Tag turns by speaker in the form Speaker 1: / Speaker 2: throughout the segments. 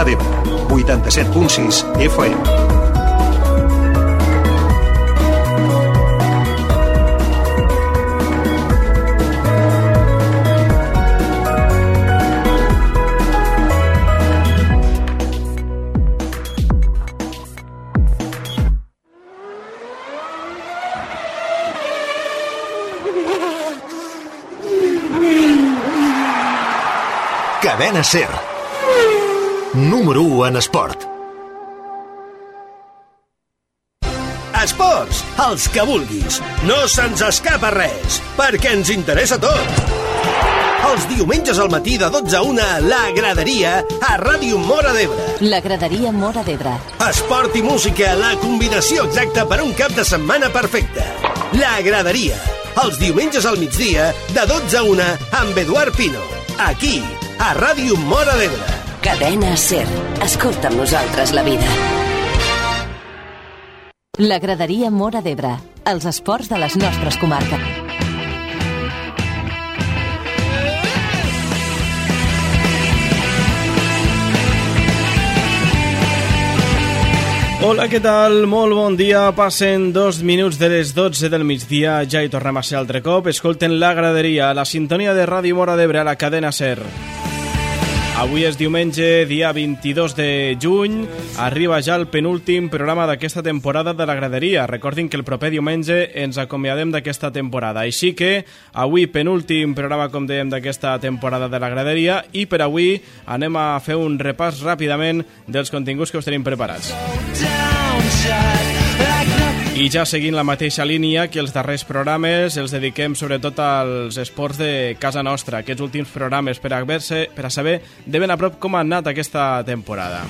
Speaker 1: Mora d'Ebre, 87.6 FM.
Speaker 2: Cadena Ser. Número 1 en esport.
Speaker 3: Esports, els que vulguis. No se'ns escapa res, perquè ens interessa tot. Els diumenges al matí de 12 a 1, la graderia a Ràdio Mora d'Ebre.
Speaker 4: La graderia Mora d'Ebre.
Speaker 3: Esport i música, la combinació exacta per un cap de setmana perfecte. La graderia, els diumenges al migdia de 12 a 1 amb Eduard Pino. Aquí, a Ràdio Mora d'Ebre.
Speaker 4: Cadena Ser. Escolta amb nosaltres la vida. La graderia Mora d'Ebre. Els esports de les nostres comarques.
Speaker 5: Hola, què tal? Molt bon dia. Passen dos minuts de les 12 del migdia. Ja hi tornem a ser altre cop. Escolten la graderia, la sintonia de Ràdio Mora d'Ebre a la cadena SER. Avui és diumenge, dia 22 de juny. Arriba ja el penúltim programa d'aquesta temporada de la graderia. Recordin que el proper diumenge ens acomiadem d'aquesta temporada. Així que avui penúltim programa, com dèiem, d'aquesta temporada de la graderia i per avui anem a fer un repàs ràpidament dels continguts que us tenim preparats. I ja seguint la mateixa línia que els darrers programes, els dediquem sobretot als esports de casa nostra, aquests últims programes, per a, verse, per a saber de ben a prop com ha anat aquesta temporada.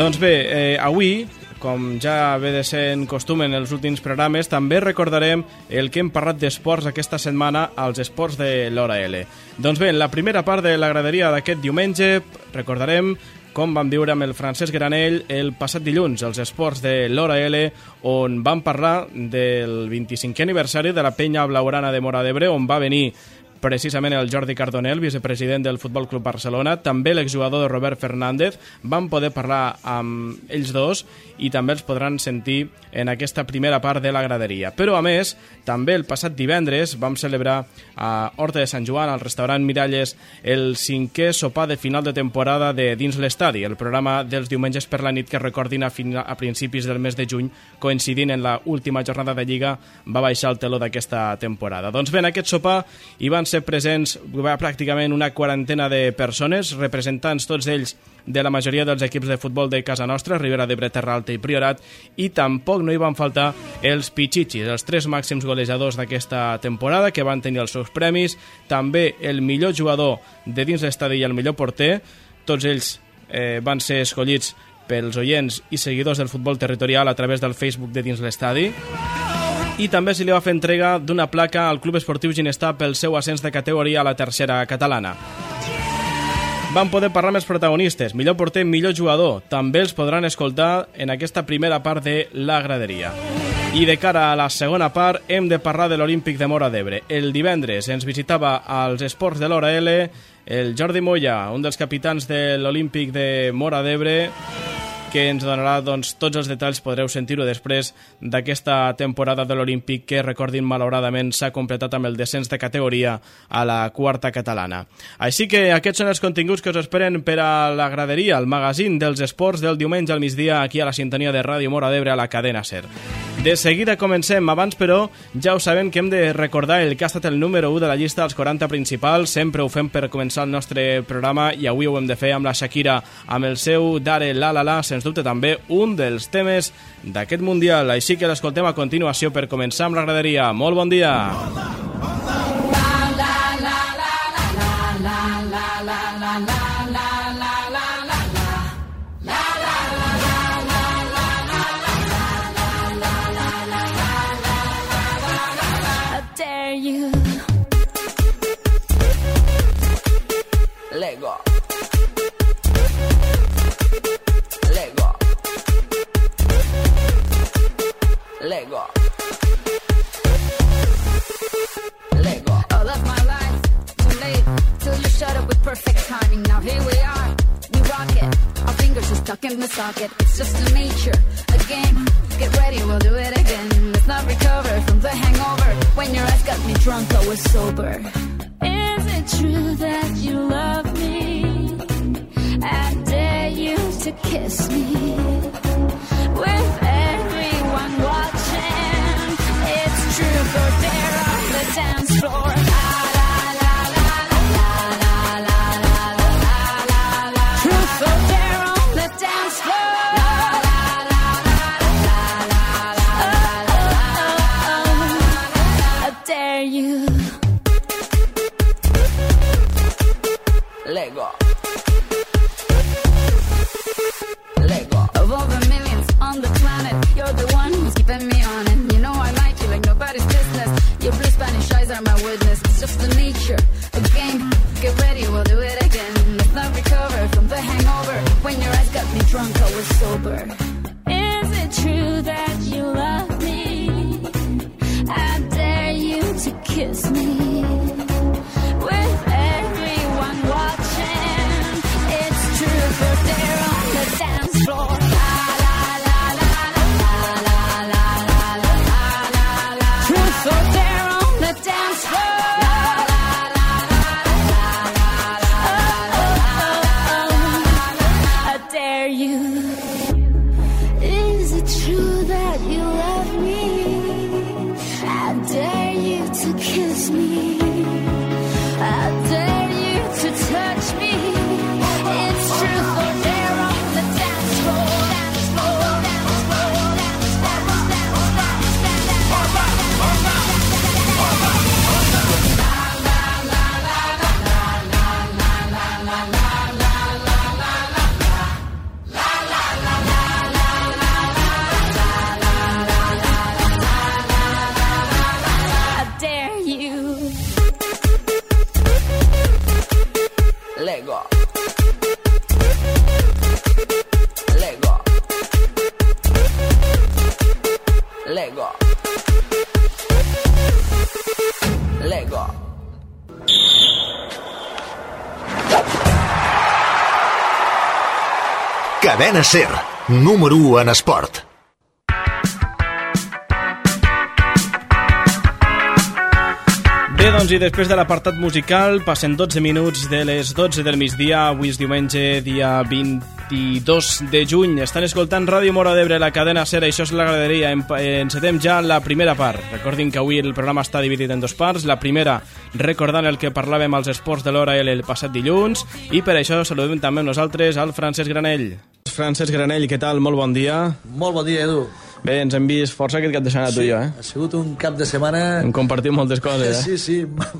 Speaker 5: Doncs bé, eh, avui, com ja ve de ser en costum en els últims programes, també recordarem el que hem parlat d'esports aquesta setmana als esports de l'Hora L. Doncs bé, en la primera part de la graderia d'aquest diumenge recordarem com vam viure amb el Francesc Granell el passat dilluns, als esports de l'Hora L, on vam parlar del 25è aniversari de la penya blaurana de Mora d'Ebre, on va venir precisament el Jordi Cardonel, vicepresident del Futbol Club Barcelona, també l'exjugador Robert Fernández, van poder parlar amb ells dos i també els podran sentir en aquesta primera part de la graderia. Però, a més, també el passat divendres vam celebrar a Horta de Sant Joan, al restaurant Miralles, el cinquè sopar de final de temporada de Dins l'Estadi, el programa dels diumenges per la nit que recordin a, fin a principis del mes de juny, coincidint en la última jornada de Lliga, va baixar el teló d'aquesta temporada. Doncs bé, en aquest sopar hi van ser presents va pràcticament una quarantena de persones, representants tots ells de la majoria dels equips de futbol de casa nostra, Ribera d'Ebre, Terra Alta i Priorat, i tampoc no hi van faltar els Pichichis, els tres màxims golejadors d'aquesta temporada, que van tenir els seus premis, també el millor jugador de dins l'estadi i el millor porter, tots ells eh, van ser escollits pels oients i seguidors del futbol territorial a través del Facebook de dins l'estadi i també se li va fer entrega d'una placa al Club Esportiu Ginestar pel seu ascens de categoria a la tercera catalana. Van poder parlar amb els protagonistes, millor porter, millor jugador. També els podran escoltar en aquesta primera part de la graderia. I de cara a la segona part hem de parlar de l'Olímpic de Mora d'Ebre. El divendres ens visitava als esports de l'Hora L el Jordi Moya, un dels capitans de l'Olímpic de Mora d'Ebre, que ens donarà doncs, tots els detalls, podreu sentir-ho després d'aquesta temporada de l'Olímpic que, recordin, malauradament s'ha completat amb el descens de categoria a la quarta catalana. Així que aquests són els continguts que us esperen per a la graderia, el magazín dels esports del diumenge al migdia aquí a la sintonia de Ràdio Mora d'Ebre a la cadena SER. De seguida comencem, abans però ja ho sabem que hem de recordar el que ha estat el número 1 de la llista dels 40 principals, sempre ho fem per començar el nostre programa i avui ho hem de fer amb la Shakira, amb el seu Dare La La La, sens dubte també un dels temes d'aquest Mundial, així que l'escoltem a continuació per començar amb la graderia. Molt bon dia!
Speaker 6: dare Lego. Lego. Oh, that's my life. Too late till you shut up with perfect timing. Now here we are.
Speaker 7: We rock it. Our fingers are stuck in the socket. It's just a nature, a game. Get ready, we'll do it again. Let's not recover from the hangover. When your eyes got me drunk, I was sober. Is it true that you love me? I dare you to kiss me. With everyone you.
Speaker 2: Cadena Ser, número 1 en esport.
Speaker 5: Bé, doncs, i després de l'apartat musical, passen 12 minuts de les 12 del migdia, avui és diumenge, dia 22 de juny. Estan escoltant Ràdio Mora d'Ebre, la cadena Ser, això és la graderia. Em- Encetem ja la primera part. Recordin que avui el programa està dividit en dos parts. La primera, recordant el que parlàvem als esports de l'hora L el passat dilluns, i per això saludem també nosaltres al Francesc Granell. Francesc Granell, què tal? Molt bon dia.
Speaker 8: Molt bon dia, Edu.
Speaker 5: Bé, ens hem vist força aquest cap de setmana tu i jo, eh?
Speaker 8: Ha sigut un cap de setmana...
Speaker 5: Hem compartit moltes coses, eh?
Speaker 8: Sí, sí,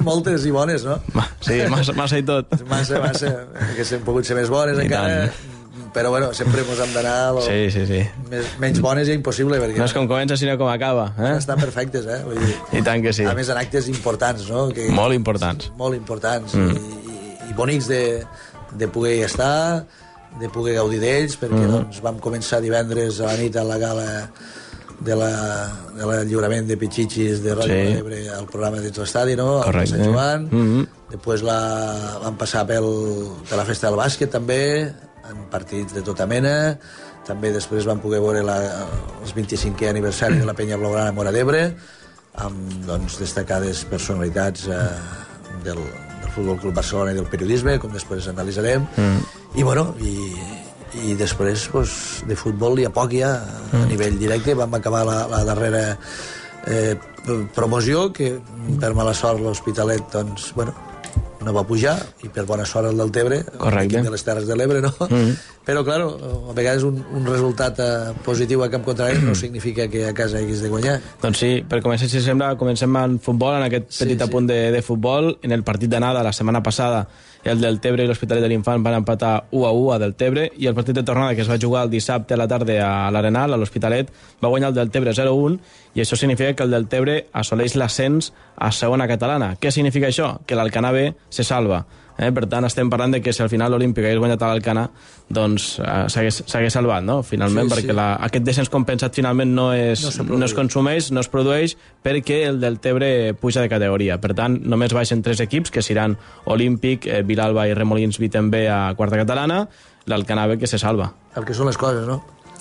Speaker 8: moltes i bones, no?
Speaker 5: Ma- Sí, massa, massa i tot.
Speaker 8: Massa, massa, que hem pogut ser més bones
Speaker 5: I
Speaker 8: encara,
Speaker 5: tant.
Speaker 8: però bueno, sempre ens hem d'anar lo
Speaker 5: Sí, sí, sí.
Speaker 8: més, menys bones ja impossible, perquè
Speaker 5: No és com comença, sinó com acaba, eh?
Speaker 8: estan perfectes, eh? Vull dir,
Speaker 5: I tant que sí.
Speaker 8: A més, en actes importants, no? Que,
Speaker 5: Molt importants.
Speaker 8: molt importants mm. i, i, i bonics de, de poder estar, de poder gaudir d'ells, perquè
Speaker 5: Mm.
Speaker 8: doncs, vam començar divendres a la nit a la gala de la, de la lliurament de Pichichis de Ràdio
Speaker 5: Sí.
Speaker 8: Ebre al programa dins l'estadi, no?
Speaker 5: Correcte.
Speaker 8: Sant Joan.
Speaker 5: Mm -hmm.
Speaker 8: Després la, vam passar pel, per la festa del bàsquet també, en partits de tota mena. També després vam poder veure la, els 25è aniversari de la penya blaugrana a Mora d'Ebre, amb doncs, destacades personalitats eh, del, del Futbol Club Barcelona i del periodisme, com després analitzarem. Mm. I, bueno, i, i després pues, de futbol hi ha poc ja a nivell directe. Vam acabar la, la darrera eh, promoció, que per mala sort l'Hospitalet doncs, bueno, no va pujar, i per bona sort el del Tebre,
Speaker 5: Correcte.
Speaker 8: de les Terres de l'Ebre, no? Mm. Però, claro, a vegades un, un resultat eh, positiu a camp contrari no significa que a casa haguis de guanyar.
Speaker 5: Doncs sí, per començar, si sembla, comencem en futbol, en aquest
Speaker 8: Sí,
Speaker 5: petit
Speaker 8: sí.
Speaker 5: apunt de, de futbol. En el partit d'anada, la setmana passada, el del Tebre i l'Hospitalet de l'Infant van empatar 1 a 1 a del Tebre, i el partit de tornada, que es va jugar el dissabte a la tarda a l'Arenal, a l'Hospitalet, va guanyar el del Tebre 0-1, i això significa que el del Tebre assoleix l'ascens a segona catalana. Què significa això? Que l'Alcanar B se salva. Eh? Per tant, estem parlant de que si al final l'Olímpic hagués guanyat a l'Alcana, doncs eh, s'hagués salvat, no? Finalment,
Speaker 8: Sí,
Speaker 5: sí,
Speaker 8: sí.
Speaker 5: perquè la, aquest descens compensat finalment no, és,
Speaker 8: No
Speaker 5: no, es
Speaker 8: produeix.
Speaker 5: consumeix, no es produeix, perquè el del Tebre puja de categoria. Per tant, només baixen tres equips, que seran Olímpic, eh, Vilalba i Remolins Vitembe a quarta catalana, l'Alcana B que se salva.
Speaker 8: El que són les coses, no?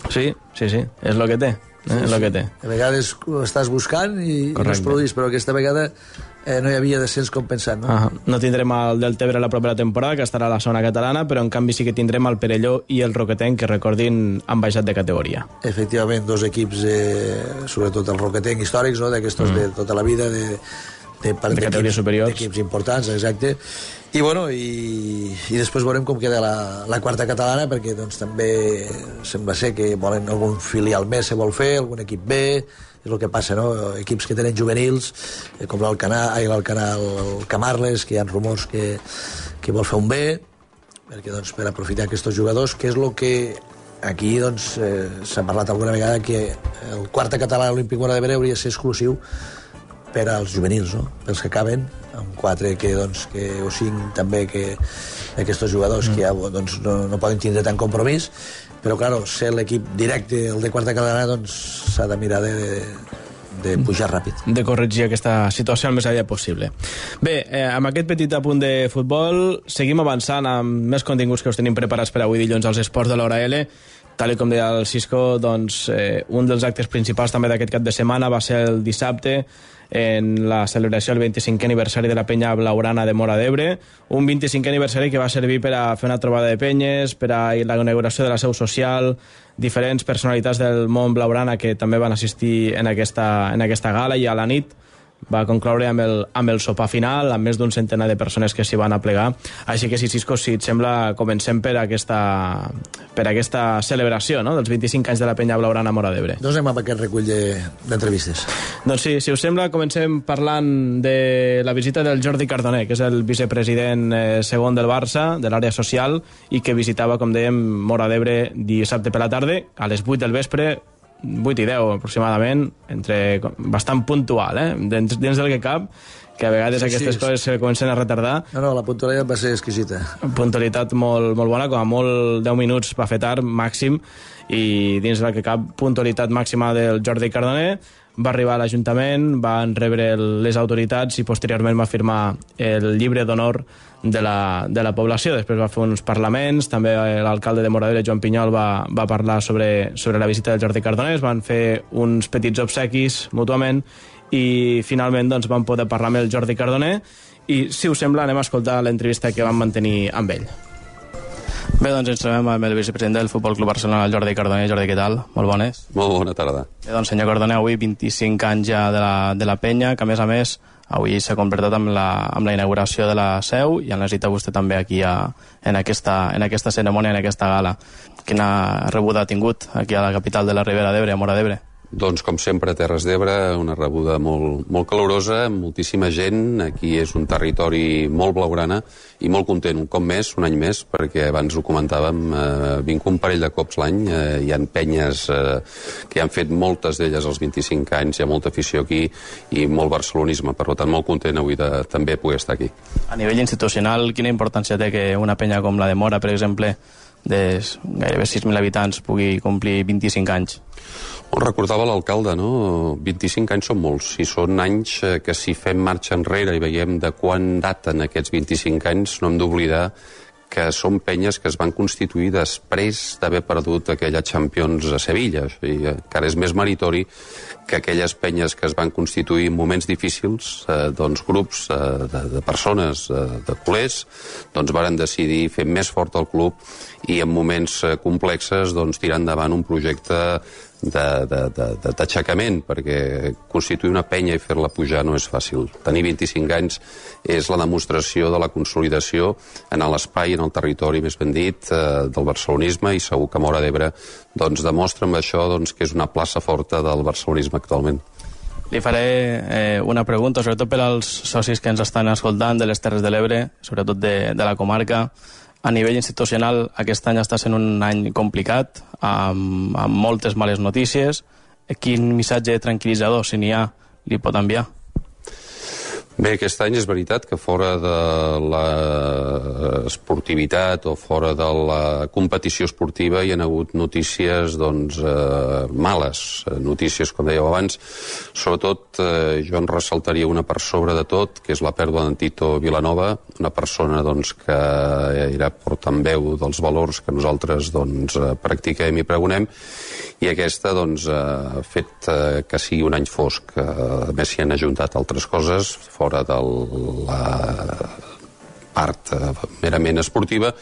Speaker 5: Sí, sí, sí, és el que té. Eh? és el que té.
Speaker 8: A vegades ho estàs buscant i, i no es
Speaker 5: Correcte.
Speaker 8: produís, però aquesta vegada eh, no hi havia descens compensat, no?
Speaker 5: Ah, no tindrem el del Tebre la propera temporada, que estarà a la zona catalana, però en canvi sí que tindrem el Perelló i el Roquetenc, que recordin, han baixat de categoria.
Speaker 8: Efectivament, dos equips, eh, sobretot el Roquetenc històrics, no? d'aquestos mm. de tota la vida, de, de, per-
Speaker 5: De categories superiors.
Speaker 8: D'equips importants, exacte. I, bueno, i, i després veurem com queda la, la quarta catalana, perquè doncs, també sembla ser que volen algun filial més, se vol fer, algun equip B, és el que passa, no? Equips que tenen juvenils, eh, com l'Alcanar, ai, l'Alcanar, el, el Camarles, que hi ha rumors que, que vol fer un B, perquè doncs, per aprofitar aquests jugadors, que és el que aquí doncs, eh, s'ha parlat alguna vegada que el quarta català olímpic Mora de Breu hauria de ser exclusiu per als juvenils, no? pels que acaben, amb quatre que, doncs, que, o cinc també que d'aquests jugadors mm. que ja doncs, no, no poden tindre tant compromís, però claro, ser l'equip directe, el de quarta catalana, doncs s'ha de mirar de, de, pujar ràpid.
Speaker 5: de corregir aquesta situació el més aviat possible. Bé, eh, amb aquest petit apunt de futbol seguim avançant amb més continguts que us tenim preparats per avui dilluns als esports de l'hora L. Tal com deia el Cisco, doncs, eh, un dels actes principals també d'aquest cap de setmana va ser el dissabte en la celebració del 25è aniversari de la penya blaurana de Mora d'Ebre, un 25è aniversari que va servir per a fer una trobada de penyes, per a la inauguració de la seu social, diferents personalitats del món blaurana que també van assistir en aquesta, en aquesta gala i a la nit va concloure amb el, amb el sopar final, amb més d'un centenar de persones que s'hi van aplegar. Així que, si Cisco, si et sembla, comencem per aquesta, per aquesta celebració no? dels 25 anys de la penya blaurana Mora d'Ebre.
Speaker 8: Doncs anem amb aquest recull de- d'entrevistes.
Speaker 5: Doncs sí, si us sembla, comencem parlant de la visita del Jordi Cardoner, que és el vicepresident eh, segon del Barça, de l'àrea social, i que visitava, com dèiem, Mora d'Ebre dissabte per la tarda, a les 8 del vespre, 8 i 10 aproximadament, entre, bastant puntual, eh? dins, dins del que cap, que a vegades
Speaker 8: Sí,
Speaker 5: aquestes
Speaker 8: sí.
Speaker 5: coses se comencen a retardar,
Speaker 8: No, no, la puntualitat va ser exquisita.
Speaker 5: puntualitat molt, molt bona, com a molt 10 minuts va fer tard, màxim, i dins del que cap puntualitat màxima del Jordi Cardoner, va arribar a l'Ajuntament, van rebre les autoritats i posteriorment va firmar el llibre d'honor de la, de la població. Després va fer uns parlaments, també l'alcalde de Moradera, Joan Pinyol, va, va parlar sobre, sobre la visita del Jordi Cardoner, es van fer uns petits obsequis mútuament i finalment doncs, vam poder parlar amb el Jordi Cardoner i, si us sembla, anem a escoltar l'entrevista que vam mantenir amb ell. Bé, doncs ens trobem amb el vicepresident del Futbol Club Barcelona, el Jordi Cardoner. Jordi, què tal? Molt bones.
Speaker 9: Molt bona tarda.
Speaker 5: Bé, doncs, senyor Cardoner, avui 25 anys ja de la, de la penya, que a més a més avui s'ha completat amb la, amb la inauguració de la seu i en necessita vostè també aquí a, en, aquesta, en aquesta cerimònia, en aquesta gala. Quina rebuda ha tingut aquí a la capital de la Ribera d'Ebre, a Mora d'Ebre?
Speaker 9: Doncs, com sempre, Terres d'Ebre, una rebuda molt, molt calorosa, moltíssima gent. Aquí és un territori molt blaugrana i molt content, un cop més, un any més, perquè abans ho comentàvem, eh, vinc un parell de cops l'any, eh, hi han penyes eh, que han fet moltes d'elles als 25 anys, hi ha molta afició aquí i molt barcelonisme, per tant, molt content avui de també poder estar aquí.
Speaker 5: A nivell institucional, quina importància té que una penya com la de Mora, per exemple, de gairebé 6.000 habitants pugui complir 25 anys?
Speaker 9: Recordava l'alcalde, no? 25 anys són molts. I són anys eh, que si fem marxa enrere i veiem de quan daten aquests 25 anys, no hem d'oblidar que són penyes que es van constituir després d'haver perdut aquella Champions a Sevilla. O encara és més meritori que aquelles penyes que es van constituir en moments difícils, eh, doncs grups eh, de, de persones, eh, de culers, doncs varen decidir fer més fort el club i en moments eh, complexes doncs, tirar endavant un projecte d'aixecament, perquè constituir una penya i fer-la pujar no és fàcil. Tenir 25 anys és la demostració de la consolidació en l'espai, en el territori, més ben dit, eh, del barcelonisme, i segur que Mora d'Ebre doncs, demostra amb això doncs, que és una plaça forta del barcelonisme actualment.
Speaker 5: Li faré eh, una pregunta, sobretot per als socis que ens estan escoltant de les Terres de l'Ebre, sobretot de, de la comarca. A nivell institucional, aquest any està sent un any complicat, amb, amb moltes males notícies. Quin missatge tranquil·litzador, si n'hi ha, li pot enviar?
Speaker 9: Bé, aquest any és veritat que fora de l'esportivitat o fora de la competició esportiva hi ha hagut notícies doncs, eh, males, eh, notícies, com dèieu abans. Sobretot eh, jo en ressaltaria una per sobre de tot, que és la pèrdua d'en Tito Vilanova, una persona doncs, que era portaveu dels valors que nosaltres doncs, eh, practiquem i pregonem, i aquesta doncs, ha fet eh, que sigui un any fosc. Eh, a més, s'hi han ajuntat altres coses fora de la part eh, merament esportiva,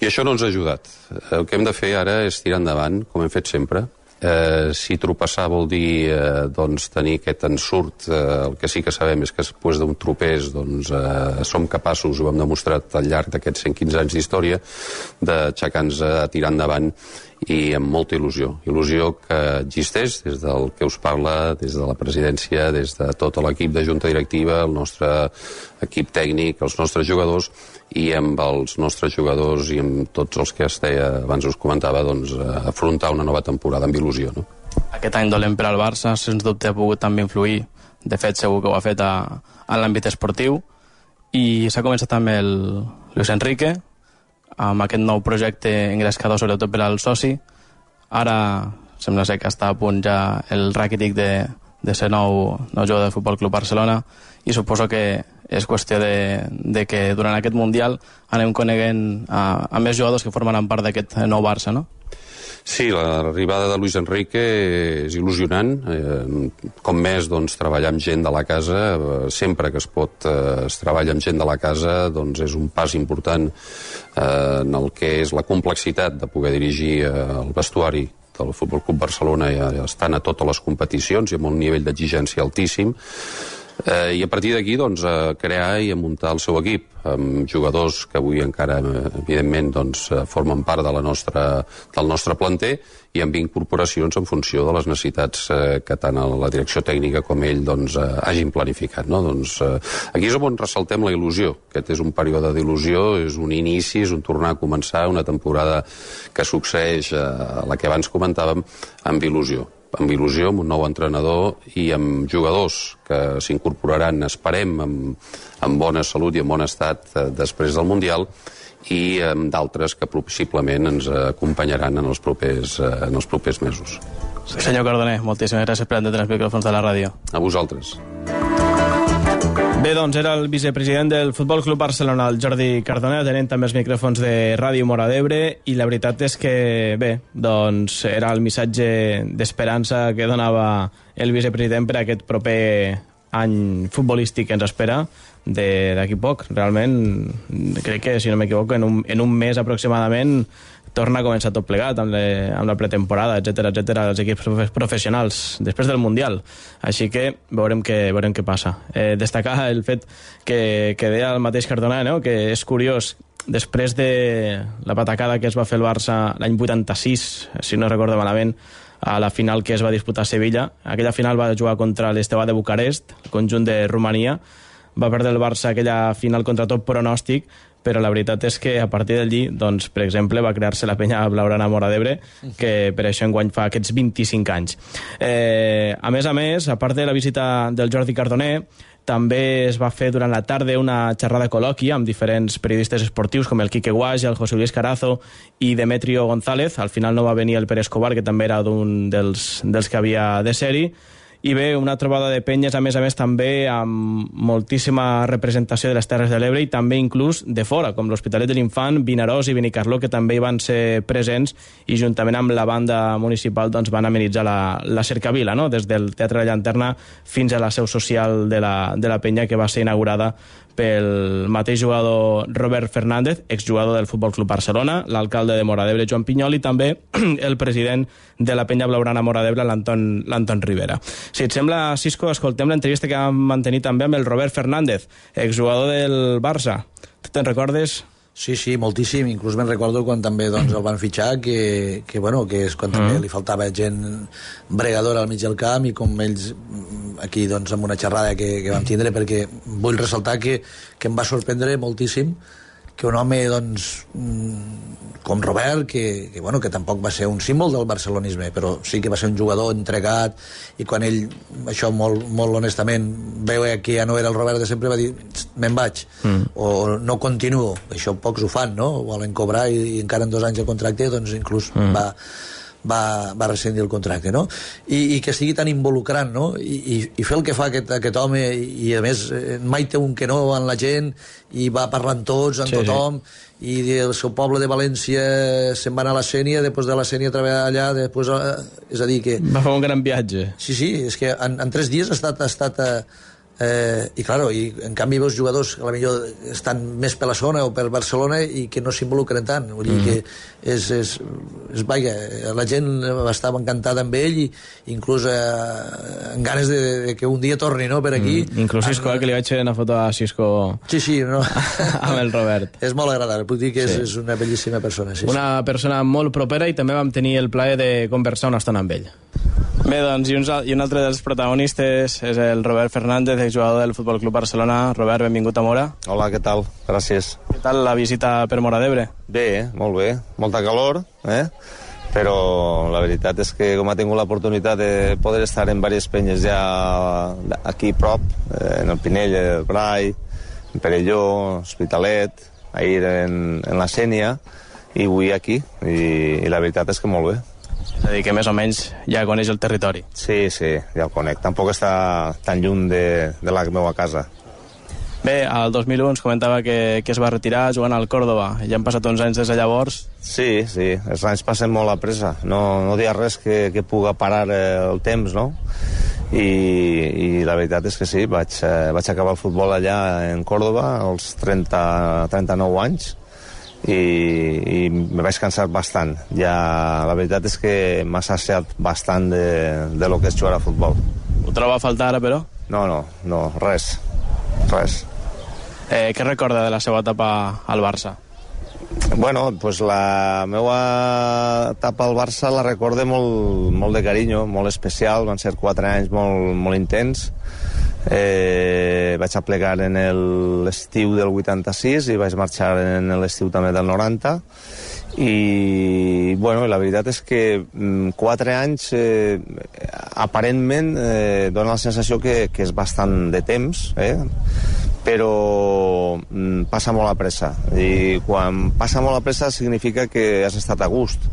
Speaker 9: i això no ens ha ajudat. El que hem de fer ara és tirar endavant, com hem fet sempre. Eh, si tropeçar vol dir eh, doncs, tenir aquest ensurt, eh, el que sí que sabem és que després d'un tropès doncs, eh, som capaços, ho hem demostrat al llarg d'aquests 115 anys d'història, d'aixecar-nos a tirar endavant i amb molta il·lusió. Il·lusió que existeix des del que us parla, des de la presidència, des de tot l'equip de junta directiva, el nostre equip tècnic, els nostres jugadors, i amb els nostres jugadors i amb tots els que deia, abans us comentava, doncs, afrontar una nova temporada amb il·lusió. No?
Speaker 10: Aquest any dolent per al Barça, sens dubte ha pogut també influir, de fet segur que ho ha fet a, a l'àmbit esportiu, i s'ha començat amb el Luis Enrique, amb aquest nou projecte engrescador sobretot per al soci. Ara sembla ser que està a punt ja el Rakitic de, de ser nou, nou jugador del Futbol Club Barcelona i suposo que és qüestió de, de que durant aquest Mundial anem coneguent a, a més jugadors que formaran part d'aquest nou Barça, no?
Speaker 9: Sí, l'arribada de Luis Enrique és il·lusionant. Eh, com més doncs, treballar amb gent de la casa, eh, sempre que es pot eh, es treballa amb gent de la casa, doncs és un pas important en el que és la complexitat de poder dirigir el vestuari del Futbol Club Barcelona ja estan a totes les competicions i amb un nivell d'exigència altíssim eh, i a partir d'aquí doncs, a crear i a muntar el seu equip amb jugadors que avui encara evidentment doncs, eh, formen part de la nostra, del nostre planter i amb incorporacions en funció de les necessitats eh, que tant la direcció tècnica com ell doncs, eh, hagin planificat. No? Doncs, eh, aquí és on ressaltem la il·lusió. Aquest és un període d'il·lusió, és un inici, és un tornar a començar una temporada que succeeix eh, la que abans comentàvem amb il·lusió amb il·lusió, amb un nou entrenador i amb jugadors que s'incorporaran, esperem, amb, amb bona salut i en bon estat eh, després del Mundial i amb d'altres que possiblement ens acompanyaran en els propers, eh, en els propers mesos.
Speaker 10: Senyor Cardoner, moltíssimes gràcies per atendre els micròfons de la ràdio.
Speaker 9: A vosaltres.
Speaker 5: Bé, doncs era el vicepresident del Futbol Club Barcelona, el Jordi Cardona, tenint també els micròfons de Ràdio Mora d'Ebre, i la veritat és que, bé, doncs era el missatge d'esperança que donava el vicepresident per a aquest proper any futbolístic que ens espera d'aquí poc. Realment, crec que, si no m'equivoco, en, un, en un mes aproximadament torna a començar tot plegat amb, le, amb la pretemporada, etc etc els equips professionals després del Mundial. Així que veurem què, veurem què passa. Eh, destacar el fet que, que deia el mateix Cardona, no? que és curiós després de la patacada que es va fer el Barça l'any 86, si no recordo malament, a la final que es va disputar a Sevilla. Aquella final va jugar contra l'Esteve de Bucarest, el conjunt de Romania. Va perdre el Barça aquella final contra tot pronòstic, però la veritat és que a partir d'allí, doncs, per exemple, va crear-se la penya Blaurana Mora d'Ebre, que per això enguany fa aquests 25 anys. Eh, a més a més, a part de la visita del Jordi Cardoner, també es va fer durant la tarda una xerrada col·loqui amb diferents periodistes esportius com el Quique Guaix, el José Luis Carazo i Demetrio González. Al final no va venir el Pere Escobar, que també era d'un dels, dels que havia de ser-hi, i bé, una trobada de penyes, a més a més, també amb moltíssima representació de les Terres de l'Ebre i també inclús de fora, com l'Hospitalet de l'Infant, Vinaròs i Benicarló, que també hi van ser presents i juntament amb la banda municipal doncs, van amenitzar la, la cercavila, no? des del Teatre de la Llanterna fins a la seu social de la, de la penya que va ser inaugurada pel mateix jugador Robert Fernández, exjugador del Futbol Club Barcelona, l'alcalde de Mora d'Ebre, Joan Pinyol, i també el president de la penya blaugrana Mora d'Ebre, l'Anton Rivera. Si et sembla, Cisco, escoltem l'entrevista que vam mantenir també amb el Robert Fernández, exjugador del Barça. Te'n recordes?
Speaker 8: Sí, sí, moltíssim. Inclús me'n recordo quan també doncs, el van fitxar, que, que, bueno, que és quan també li faltava gent bregadora al mig del camp i com ells aquí doncs, amb una xerrada que, que vam tindre, perquè vull ressaltar que, que em va sorprendre moltíssim que un home, doncs, mm, com Robert, que, que, bueno, que tampoc va ser un símbol del barcelonisme, però sí que va ser un jugador entregat, i quan ell, això molt, molt honestament, veu que ja no era el Robert de sempre, va dir, me'n vaig, mm. o no continuo. Això pocs ho fan, no? Volen cobrar i, i encara en dos anys el contracte, doncs inclús mm. va, va, va rescindir el contracte, no? I, i que sigui tan involucrant, no? I, i, i fer el que fa aquest, aquest home, i, a més eh, mai té un que no en la gent, i va parlant tots, amb
Speaker 5: Sí,
Speaker 8: tothom, sí i del seu poble de València se'n va anar a la Sènia, després de la Sènia a treballar allà, després, eh, és a dir que...
Speaker 5: Va fer un gran viatge.
Speaker 8: Sí, sí, és que en, en tres dies ha estat... Ha estat eh, eh, I, claro, i en canvi veus jugadors que millor estan més per la zona o per Barcelona i que no s'involucren tant. Vull dir
Speaker 5: Mhm.
Speaker 8: que és, és, és, vaja, la gent estava encantada amb ell i inclús eh, amb ganes de, de que un dia torni no, per aquí.
Speaker 5: Mm, inclús Cisco, eh, que li vaig fer una foto a Cisco
Speaker 8: Sí, sí, no.
Speaker 5: amb el Robert.
Speaker 8: és molt agradable, puc dir que és,
Speaker 5: Sí.
Speaker 8: és una bellíssima persona. Sí,
Speaker 5: Una persona molt propera i també vam tenir el plaer de conversar una estona amb ell. Bé, doncs, i un, i un altre dels protagonistes és el Robert Fernández, exjugador del Futbol Club Barcelona. Robert, benvingut a Mora.
Speaker 11: Hola, què tal? Gràcies.
Speaker 5: Què tal la visita per Mora d'Ebre?
Speaker 11: Bé, molt bé. Molta calor, eh? però la veritat és que com ha tingut l'oportunitat de poder estar en diverses penyes ja aquí prop, eh, en el Pinell, el Brai, en Perelló, Hospitalet, ahir en, en la Sènia, i avui aquí, i, i la veritat és que molt bé.
Speaker 5: És a dir, que més o menys ja coneix el territori.
Speaker 11: Sí, sí, ja el conec. Tampoc està tan lluny de, de la meva casa.
Speaker 5: Bé, al 2001 ens comentava que, que es va retirar jugant al Córdoba. Ja han passat uns anys des de llavors.
Speaker 11: Sí, sí, els anys passen molt a pressa. No, no hi ha res que, que puga parar eh, el temps, no? I, i la veritat és que sí, vaig, eh, vaig acabar el futbol allà en Córdoba als 30, 39 anys i, i me vaig cansar bastant. Ja, la veritat és que m'ha saciat bastant de, de lo que és jugar a futbol.
Speaker 5: Ho troba a faltar ara, però?
Speaker 11: No, no, no, res, res.
Speaker 5: Eh, què recorda de la seva etapa al Barça?
Speaker 11: Bueno, pues la meva etapa al Barça la recorde molt, molt de carinyo, molt especial, van ser quatre anys molt, molt intens. Eh, vaig aplegar en l'estiu del 86 i vaig marxar en l'estiu també del 90 i bueno, la veritat és que mm, quatre anys eh, aparentment eh, dona la sensació que, que és bastant de temps eh? però mm, passa molt a pressa. I quan passa molt a pressa significa que has estat a gust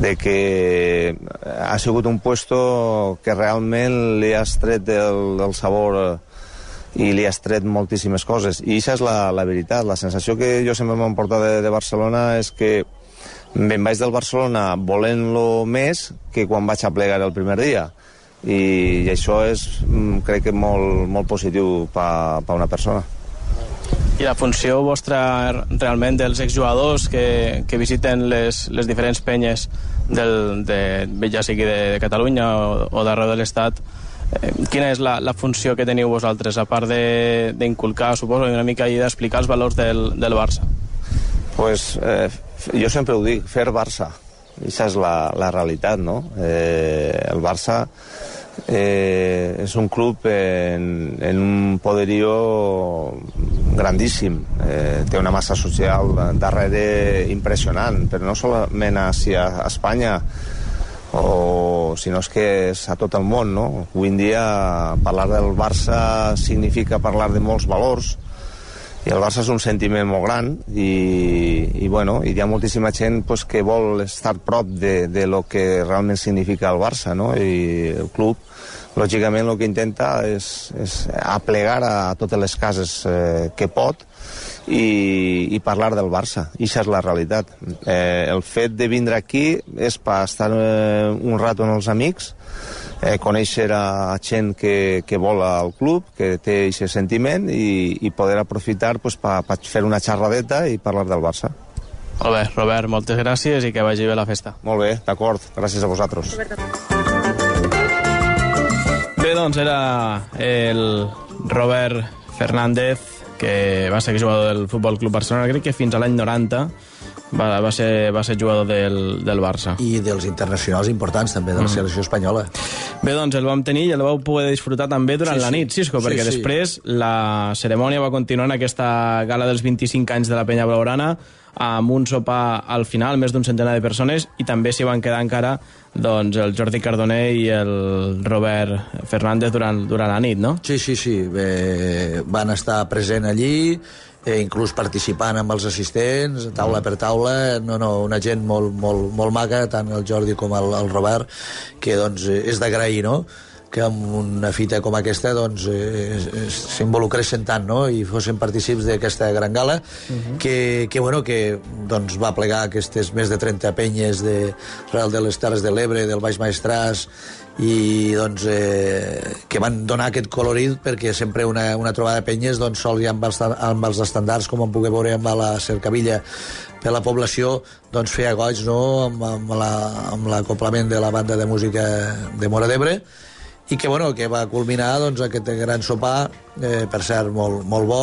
Speaker 11: de que ha sigut un puesto que realment li has tret del, del sabor eh, i li has tret moltíssimes coses. I això és la, la veritat, la sensació que jo sempre m'han portat de, de Barcelona és que me'n vaig del Barcelona volent-lo més que quan vaig a plegar el primer dia. I, i això és, mm, crec que molt, molt positiu per una persona.
Speaker 5: I la funció vostra realment dels exjugadors que, que visiten les, les diferents penyes del, de, ja sigui de, de Catalunya o, o d'arreu de l'Estat, eh, quina és la, la funció que teniu vosaltres, a part d'inculcar, suposo, una mica i d'explicar els valors del, del Barça?
Speaker 11: Pues, eh, jo sempre ho dic, fer Barça. Això és la, la realitat, no? Eh, el Barça eh, és un club en, en un poderío grandíssim. Eh, té una massa social darrere impressionant, però no solament a, a Espanya, o, sinó és que és a tot el món, no? Avui en dia parlar del Barça significa parlar de molts valors, i el Barça és un sentiment molt gran i, i, bueno, i hi ha moltíssima gent pues, que vol estar prop de, de lo que realment significa el Barça no? i el club lògicament el que intenta és, és aplegar a totes les cases eh, que pot i, i parlar del Barça. I això és la realitat. Eh, el fet de vindre aquí és per estar eh, un rato amb els amics, eh, conèixer a gent que, que vol al club, que té aquest sentiment i, i poder aprofitar pues, per pa fer una xerradeta i parlar del Barça.
Speaker 5: Molt bé, Robert, moltes gràcies i que vagi bé la festa.
Speaker 11: Molt bé, d'acord. Gràcies a vosaltres.
Speaker 5: Bé, doncs era el Robert Fernández, que va ser jugador del Futbol Club Barcelona, crec que fins a l'any 90, Va, va, ser, va ser jugador del, del Barça.
Speaker 8: I dels internacionals importants, també, de la
Speaker 5: Mm.
Speaker 8: selecció espanyola.
Speaker 5: Bé, doncs el vam tenir i el vau poder disfrutar també durant
Speaker 8: Sí,
Speaker 5: la nit, Cisco,
Speaker 8: Sí,
Speaker 5: perquè
Speaker 8: sí.
Speaker 5: després la cerimònia va continuar en aquesta gala dels 25 anys de la penya blaugrana amb un sopar al final, més d'un centenar de persones, i també s'hi van quedar encara doncs, el Jordi Cardoner i el Robert Fernández durant, durant la nit, no?
Speaker 8: Sí, sí, sí. Bé, van estar present allí, eh, inclús participant amb els assistents, taula per taula, no, no, una gent molt, molt, molt maca, tant el Jordi com el, el Robert, que doncs, eh, és d'agrair, no?, que amb una fita com aquesta doncs, eh, es- es- s'involucressin tant no? i fossin partícips d'aquesta gran gala
Speaker 12: Mhm.
Speaker 8: que, que, bueno, que doncs, va plegar aquestes més de 30 penyes de Real de les Terres de l'Ebre, del Baix Maestràs i doncs, eh, que van donar aquest colorit perquè sempre una, una trobada de penyes doncs, sol ja amb els, amb els estàndards com en pogué veure amb la cercavilla per la població doncs feia goig no? amb, amb la- amb l'acoplament la, de la banda de música de Mora d'Ebre i que, bueno, que va culminar doncs, aquest gran sopar, eh, per cert, molt, molt bo,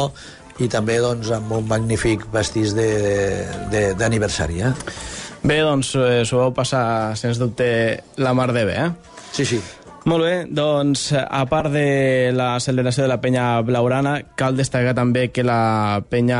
Speaker 8: i també doncs, amb un magnífic pastís d'aniversari. Eh?
Speaker 5: Bé, doncs eh, s'ho vau passar, sens dubte, la mar de bé, eh?
Speaker 8: Sí, sí.
Speaker 5: Molt bé, doncs a part de la celebració de la penya blaurana, cal destacar també que la penya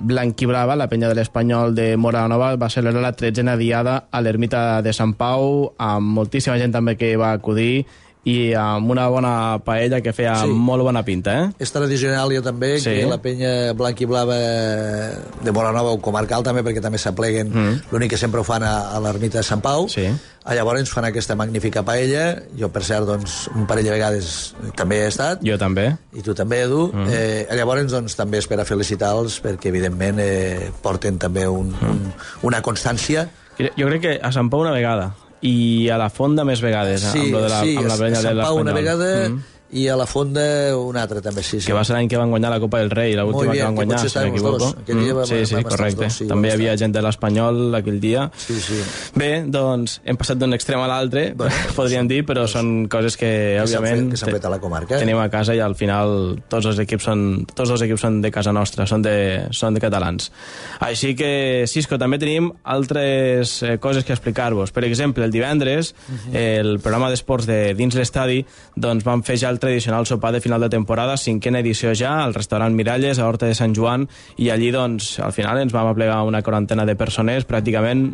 Speaker 5: blanquibrava, la penya de l'Espanyol de Mora Nova, va celebrar la tretzena diada a l'ermita de Sant Pau, amb moltíssima gent també que va acudir i amb una bona paella que feia
Speaker 8: Sí.
Speaker 5: molt bona pinta, eh?
Speaker 8: És tradicional ja també
Speaker 5: Sí.
Speaker 8: que la penya blanc i blava de Moranova o comarcal també, perquè també s'apleguen, mm. l'únic que sempre ho fan a, a l'ermita de Sant Pau.
Speaker 5: Sí.
Speaker 8: A llavors fan aquesta magnífica paella. Jo, per cert, doncs, un parell de vegades també he estat.
Speaker 5: Jo també.
Speaker 8: I tu també, Edu.
Speaker 5: Mm.
Speaker 8: Eh, llavors, doncs, també és per a felicitar-los perquè, evidentment, eh, porten també un,
Speaker 5: Mm.
Speaker 8: un, una constància.
Speaker 5: Jo crec que a Sant Pau una vegada i a la Fonda més vegades,
Speaker 8: Sí,
Speaker 5: amb, lo de la,
Speaker 8: sí,
Speaker 5: amb la
Speaker 8: a
Speaker 5: penya de
Speaker 8: Sant Pau una
Speaker 5: l'Espanyol.
Speaker 8: vegada
Speaker 5: Mm.
Speaker 8: I a la Fonda una altra també, sí. sí.
Speaker 5: que va ser l'any que van guanyar la Copa del Rei, l'última que van
Speaker 8: que
Speaker 5: guanyar,
Speaker 8: potser
Speaker 5: si m'equivoco.
Speaker 8: dos. Aquell dia vam-
Speaker 5: sí, sí,
Speaker 8: estar
Speaker 5: correcte.
Speaker 8: dos, sí,
Speaker 5: També hi havia gent de l'Espanyol aquell dia.
Speaker 8: Sí, sí.
Speaker 5: Bé, doncs hem passat d'un extrem a l'altre, podríem dir, però són coses que,
Speaker 8: Que s'han fet-
Speaker 5: òbviament,
Speaker 8: que fet a la comarca.
Speaker 5: tenim a casa i al final tots els equips són, tots els equips són de casa nostra, són de, són de catalans. Així que, Cisco, també tenim altres eh, coses que explicar-vos. Per exemple, el divendres, el programa d'esports de dins l'estadi, doncs vam fer ja el tradicional sopar de final de temporada, cinquena edició ja, al restaurant Miralles, a Horta de Sant Joan, i allí, doncs, al final ens vam aplegar una quarantena de persones, pràcticament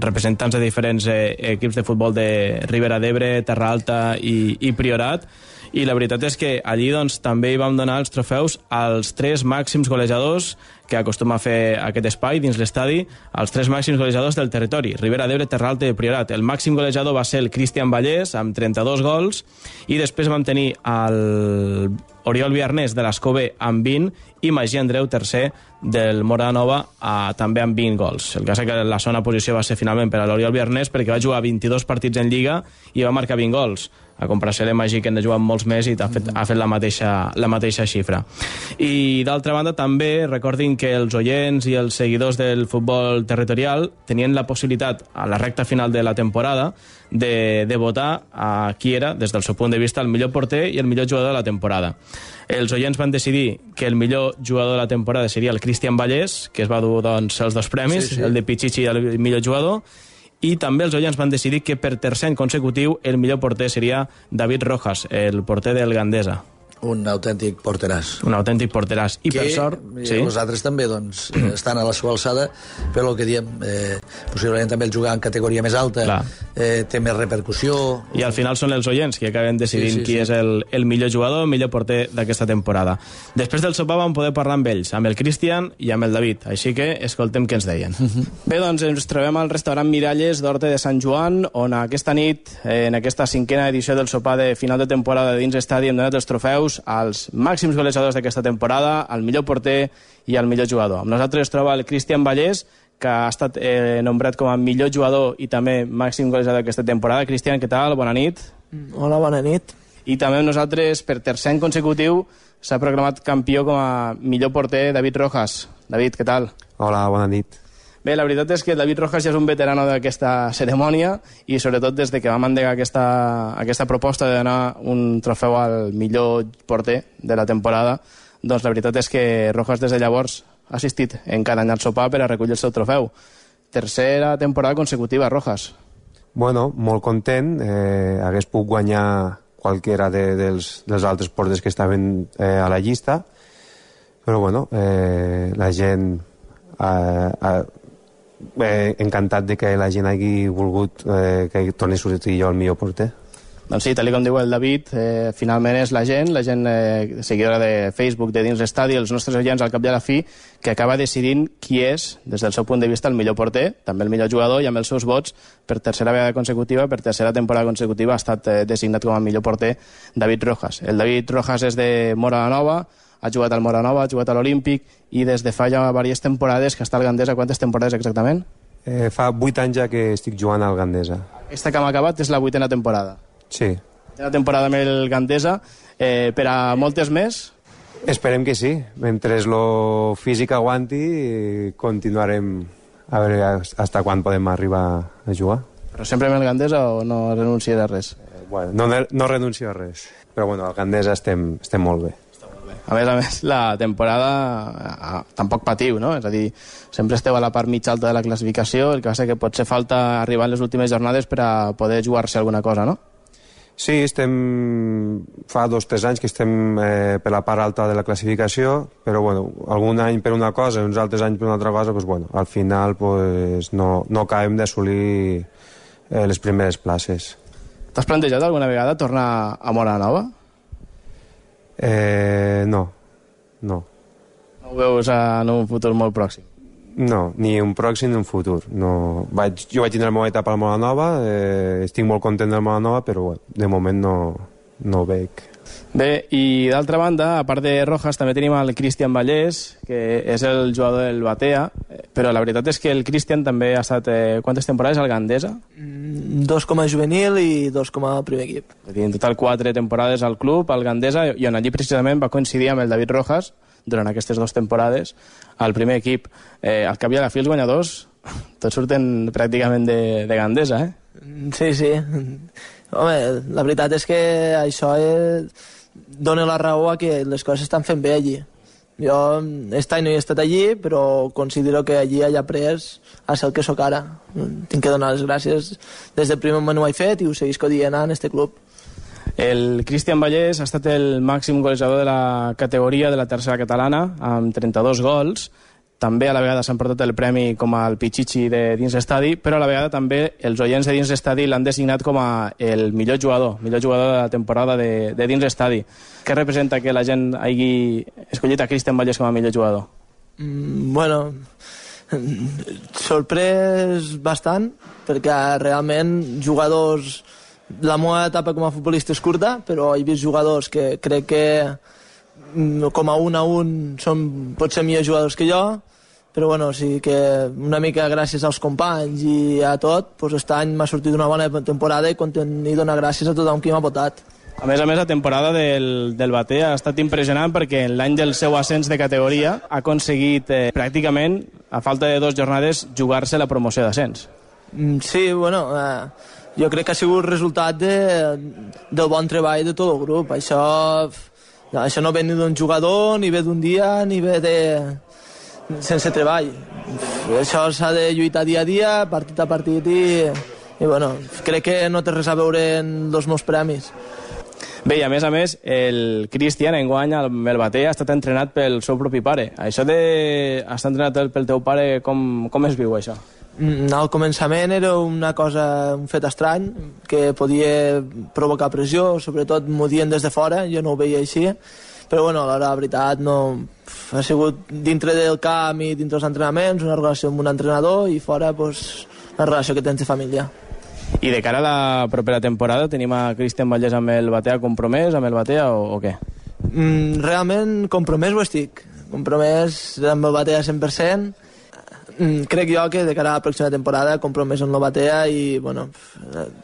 Speaker 5: representants de diferents eh, equips de futbol de Ribera d'Ebre, Terra Alta i, i Priorat, i la veritat és que allí doncs, també hi vam donar els trofeus als tres màxims golejadors que acostuma a fer aquest espai dins l'estadi, els tres màxims golejadors del territori, Ribera d'Ebre, Terra Alta i Priorat. El màxim golejador va ser el Cristian Vallès, amb 32 gols, i després vam tenir el Oriol Viarnés de l'Escobé amb 20 i Magí Andreu tercer del Mora Nova a, també amb 20 gols. El cas és que la segona posició va ser finalment per a l'Oriol Viarnés perquè va jugar 22 partits en Lliga i va marcar 20 gols a comparació de Magí que n'ha jugat molts més i ha fet, ha fet la, mateixa, la mateixa xifra. I d'altra banda també recordin que els oients i els seguidors del futbol territorial tenien la possibilitat a la recta final de la temporada de, de votar a qui era, des del seu punt de vista, el millor porter i el millor jugador de la temporada. Els oients van decidir que el millor jugador de la temporada seria el Cristian Vallès, que es va dur doncs, els dos premis,
Speaker 8: Sí, sí.
Speaker 5: el de Pichichi i el millor jugador, i també els oients van decidir que per tercer any consecutiu el millor porter seria David Rojas, el porter del Gandesa.
Speaker 8: Un autèntic porteràs.
Speaker 5: Un autèntic porteràs. I
Speaker 8: que,
Speaker 5: per sort...
Speaker 8: Sí? Els altres també doncs, eh, estan a la seva alçada, però el que diem, eh, possiblement també el jugar en categoria més alta
Speaker 5: Clar.
Speaker 8: eh, té més repercussió.
Speaker 5: I al final són els oients que acaben decidint
Speaker 8: Sí, sí,
Speaker 5: qui
Speaker 8: sí.
Speaker 5: és el, el millor jugador, el millor porter d'aquesta temporada. Després del sopar vam poder parlar amb ells, amb el Cristian i amb el David, així que escoltem què ens deien. Bé, doncs ens trobem al restaurant Miralles d'Horta de Sant Joan, on aquesta nit, eh, en aquesta cinquena edició del sopar de final de temporada dins estadi, hem donat els trofeus als màxims golejadors d'aquesta temporada, al millor porter i al millor jugador. Amb nosaltres es troba el Cristian Vallès, que ha estat eh, nombrat com a millor jugador i també màxim golejador d'aquesta temporada. Cristian, què tal? Bona nit.
Speaker 13: Hola, bona nit.
Speaker 5: I també amb nosaltres, per tercer any consecutiu, s'ha proclamat campió com a millor porter David Rojas. David, què tal?
Speaker 14: Hola, bona nit.
Speaker 5: Bé, la veritat és que David Rojas ja és un veterano d'aquesta cerimònia i sobretot des de que vam endegar aquesta, aquesta proposta de donar un trofeu al millor porter de la temporada, doncs la veritat és que Rojas des de llavors ha assistit en cada any al sopar per a recollir el seu trofeu.
Speaker 10: tercera temporada consecutiva, Rojas.
Speaker 14: Bueno, molt content. Eh, hagués pogut guanyar qualsevol de, dels, dels altres portes que estaven eh, a la llista, però bueno, eh, la gent eh, eh, eh, encantat de que la gent hagi volgut eh, que torni a sortir jo el millor porter.
Speaker 10: Doncs sí, tal com diu el David, eh, finalment és la gent, la gent eh, seguidora de Facebook, de dins l'estadi, els nostres agents al cap de la fi, que acaba decidint qui és, des del seu punt de vista, el millor porter, també el millor jugador, i amb els seus vots, per tercera vegada consecutiva, per tercera temporada consecutiva, ha estat eh, designat com a millor porter David Rojas. El David Rojas és de Mora la Nova, ha jugat al Mora Nova, ha jugat a l'Olímpic, i des de fa ja diverses temporades que està al Gandesa, quantes temporades exactament?
Speaker 14: Eh, fa vuit anys ja que estic jugant al Gandesa.
Speaker 10: Aquesta que hem acabat és la vuitena temporada.
Speaker 14: Sí.
Speaker 10: La temporada amb el Gandesa, eh, per a moltes més?
Speaker 14: Esperem que sí. Mentre lo físic aguanti, continuarem a veure hasta quan podem arribar a jugar.
Speaker 10: Però sempre amb el Gandesa o no renunciarà a res?
Speaker 14: Eh, bueno, no, no renuncio a res. Però bueno, al Gandesa estem, estem molt bé.
Speaker 10: A més a més, la temporada tampoc patiu, no? És a dir, sempre esteu a la part mitja alta de la classificació, el que passa que potser falta arribar en les últimes jornades per a poder jugar-se alguna cosa, no?
Speaker 14: Sí, estem... fa dos o tres anys que estem eh, per la part alta de la classificació, però bueno, algun any per una cosa, uns altres anys per una altra cosa, pues, bueno, al final pues, no, no acabem d'assolir eh, les primeres places.
Speaker 10: T'has plantejat alguna vegada tornar a Mora Nova?
Speaker 14: Eh, no, no.
Speaker 10: No ho veus en un futur molt pròxim?
Speaker 14: No, ni un pròxim ni un futur. No. Vaig, jo vaig tindre la meva etapa a la Mola Nova, eh, estic molt content de la Mola Nova, però bueno, de moment no, no ho veig.
Speaker 10: Bé, i d'altra banda, a part de Rojas, també tenim el Cristian Vallès, que és el jugador del Batea, però la veritat és que el Cristian també ha estat... Eh, quantes temporades al Gandesa?
Speaker 13: Mm, dos com a juvenil i dos com a primer equip.
Speaker 10: En total quatre temporades al club, al Gandesa, i on allí precisament va coincidir amb el David Rojas, durant aquestes dues temporades al primer equip. Eh, al cap i a la fi els guanyadors tots surten pràcticament de, de Gandesa, eh?
Speaker 13: Sí, sí. Home, la veritat és que això eh, dona la raó a que les coses estan fent bé allí. Jo aquest any no he estat allí, però considero que allí he après a ser el que sóc ara. Tinc que donar les gràcies. Des del primer moment ho he fet i ho seguisco dient en este club.
Speaker 10: El Cristian Vallès ha estat el màxim golejador de la categoria de la tercera catalana, amb 32 gols. També a la vegada s'han portat el premi com al Pichichi de dins l'estadi, però a la vegada també els oients de dins l'estadi l'han designat com a el millor jugador, millor jugador de la temporada de, de dins l'estadi. Què representa que la gent hagi escollit a Cristian Vallès com a millor jugador?
Speaker 13: Mm, bueno, sorprès bastant, perquè realment jugadors la meva etapa com a futbolista és curta, però he vist jugadors que crec que mm, com a un a un són potser millors jugadors que jo, però bueno, sí que una mica gràcies als companys i a tot, doncs aquest any m'ha sortit una bona temporada i content i donar gràcies a tothom qui m'ha votat.
Speaker 10: A més a més, la temporada del, del Bater ha estat impressionant perquè en l'any del seu ascens de categoria ha aconseguit eh, pràcticament, a falta de dues jornades, jugar-se la promoció d'ascens.
Speaker 13: Mm, sí, bueno, eh, jo crec que ha sigut resultat de, del bon treball de tot el grup. Això, això no ve ni d'un jugador, ni ve d'un dia, ni ve de, sense treball. Això s'ha de lluitar dia a dia, partit a partit, i, i bueno, crec que no té res a veure en els meus premis.
Speaker 10: Bé, i a més a més, el Cristian enguany, el Melbaté, ha estat entrenat pel seu propi pare. Això de estar entrenat pel teu pare, com, com es viu això?
Speaker 13: Mm, al començament era una cosa, un fet estrany, que podia provocar pressió, sobretot m'ho des de fora, jo no ho veia així, però bueno, la veritat no... ha sigut dintre del camp i dintre dels entrenaments, una relació amb un entrenador i fora pues, la relació que tens de família.
Speaker 10: I de cara a la propera temporada tenim a Cristian Vallès amb el Batea compromès, amb el Batea o, o què?
Speaker 13: Mm, realment compromès ho estic. Compromès amb el Batea 100%, Mm, crec jo que de cara a la pròxima temporada compromès en Batea i bueno,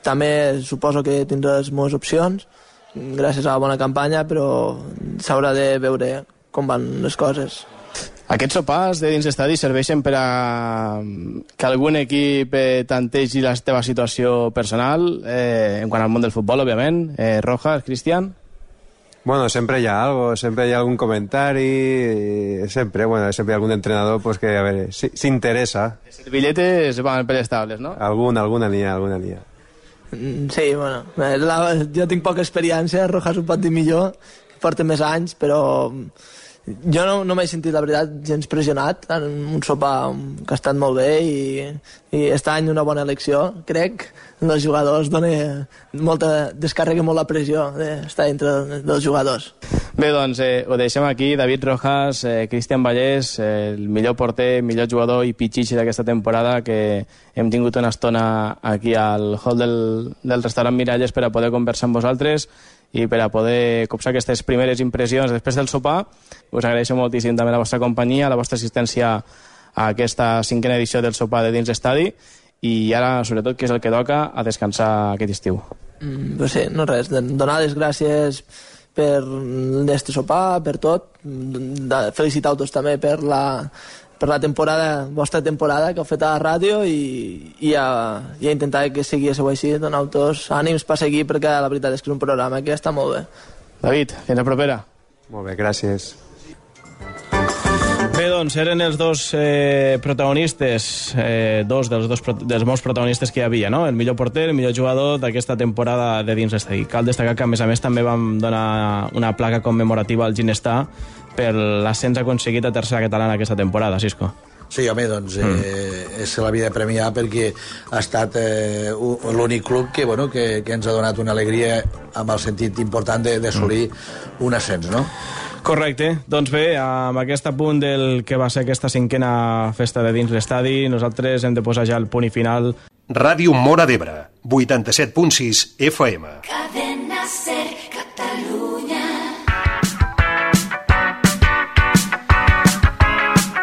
Speaker 13: també suposo que tindrà les meves opcions gràcies a la bona campanya però s'haurà de veure com van les coses
Speaker 10: aquests sopars de dins d'estadi serveixen per a que algun equip eh, tantegi la teva situació personal eh, en quant al món del futbol, òbviament. Eh, Rojas, Cristian?
Speaker 14: Bueno, siempre hay algo, siempre hay algún comentario, y siempre, bueno, siempre hay algún entrenador pues que, a ver, si- se interesa.
Speaker 10: Els billetes van per estables, no?
Speaker 14: Alguna, alguna n'hi ha, alguna n'hi ha.
Speaker 13: Mm, Sí, bueno, eh, la, jo tinc poca experiència, Rojas ho pot dir millor, porta més anys, però jo no, no m'he sentit, la veritat, gens pressionat en un sopar que ha estat molt bé i, i aquest any una bona elecció, crec. Els jugadors dona molta, descarrega molt la pressió d'estar entre dels jugadors.
Speaker 10: Bé, doncs eh, ho deixem aquí. David Rojas, eh, Cristian Vallès, eh, el millor porter, millor jugador i pitxitxi d'aquesta temporada que hem tingut una estona aquí al hall del, del restaurant Miralles per a poder conversar amb vosaltres i per a poder copsar aquestes primeres impressions després del sopar. Us agraeixo moltíssim també la vostra companyia, la vostra assistència a aquesta cinquena edició del sopar de dins l'estadi i ara, sobretot, que és el que toca, a descansar aquest estiu.
Speaker 13: Mm, pues sí, no res, donar les gràcies per l'este sopar, per tot, de felicitar-vos també per la, per la temporada, vostra temporada que heu fet a la ràdio i, i, a, i a intentar que seguíssiu així, donar-vos ànims per seguir perquè la veritat és que és un programa que està molt bé.
Speaker 10: David, fins la propera.
Speaker 14: Molt bé, gràcies.
Speaker 5: Bé, doncs eren els dos eh, protagonistes, eh, dos dels, dos dels molts protagonistes que hi havia, no? El millor porter, el millor jugador d'aquesta temporada de dins l'estadi. Cal destacar que, a més a més, també vam donar una placa commemorativa al Ginestar per l'ascens aconseguit a tercera catalana aquesta temporada, Cisco.
Speaker 8: Sí, home, doncs eh, se l'havia de premiar perquè ha estat eh, l'únic club que, bueno, que, que ens ha donat una alegria amb el sentit important de- d'assolir un ascens, no?
Speaker 5: Correcte. Doncs bé, amb aquest apunt del que va ser aquesta cinquena festa de dins l'estadi, nosaltres hem de posar ja el punt i final.
Speaker 1: Ràdio Mora d'Ebre, 87.6 FM.
Speaker 7: Cadena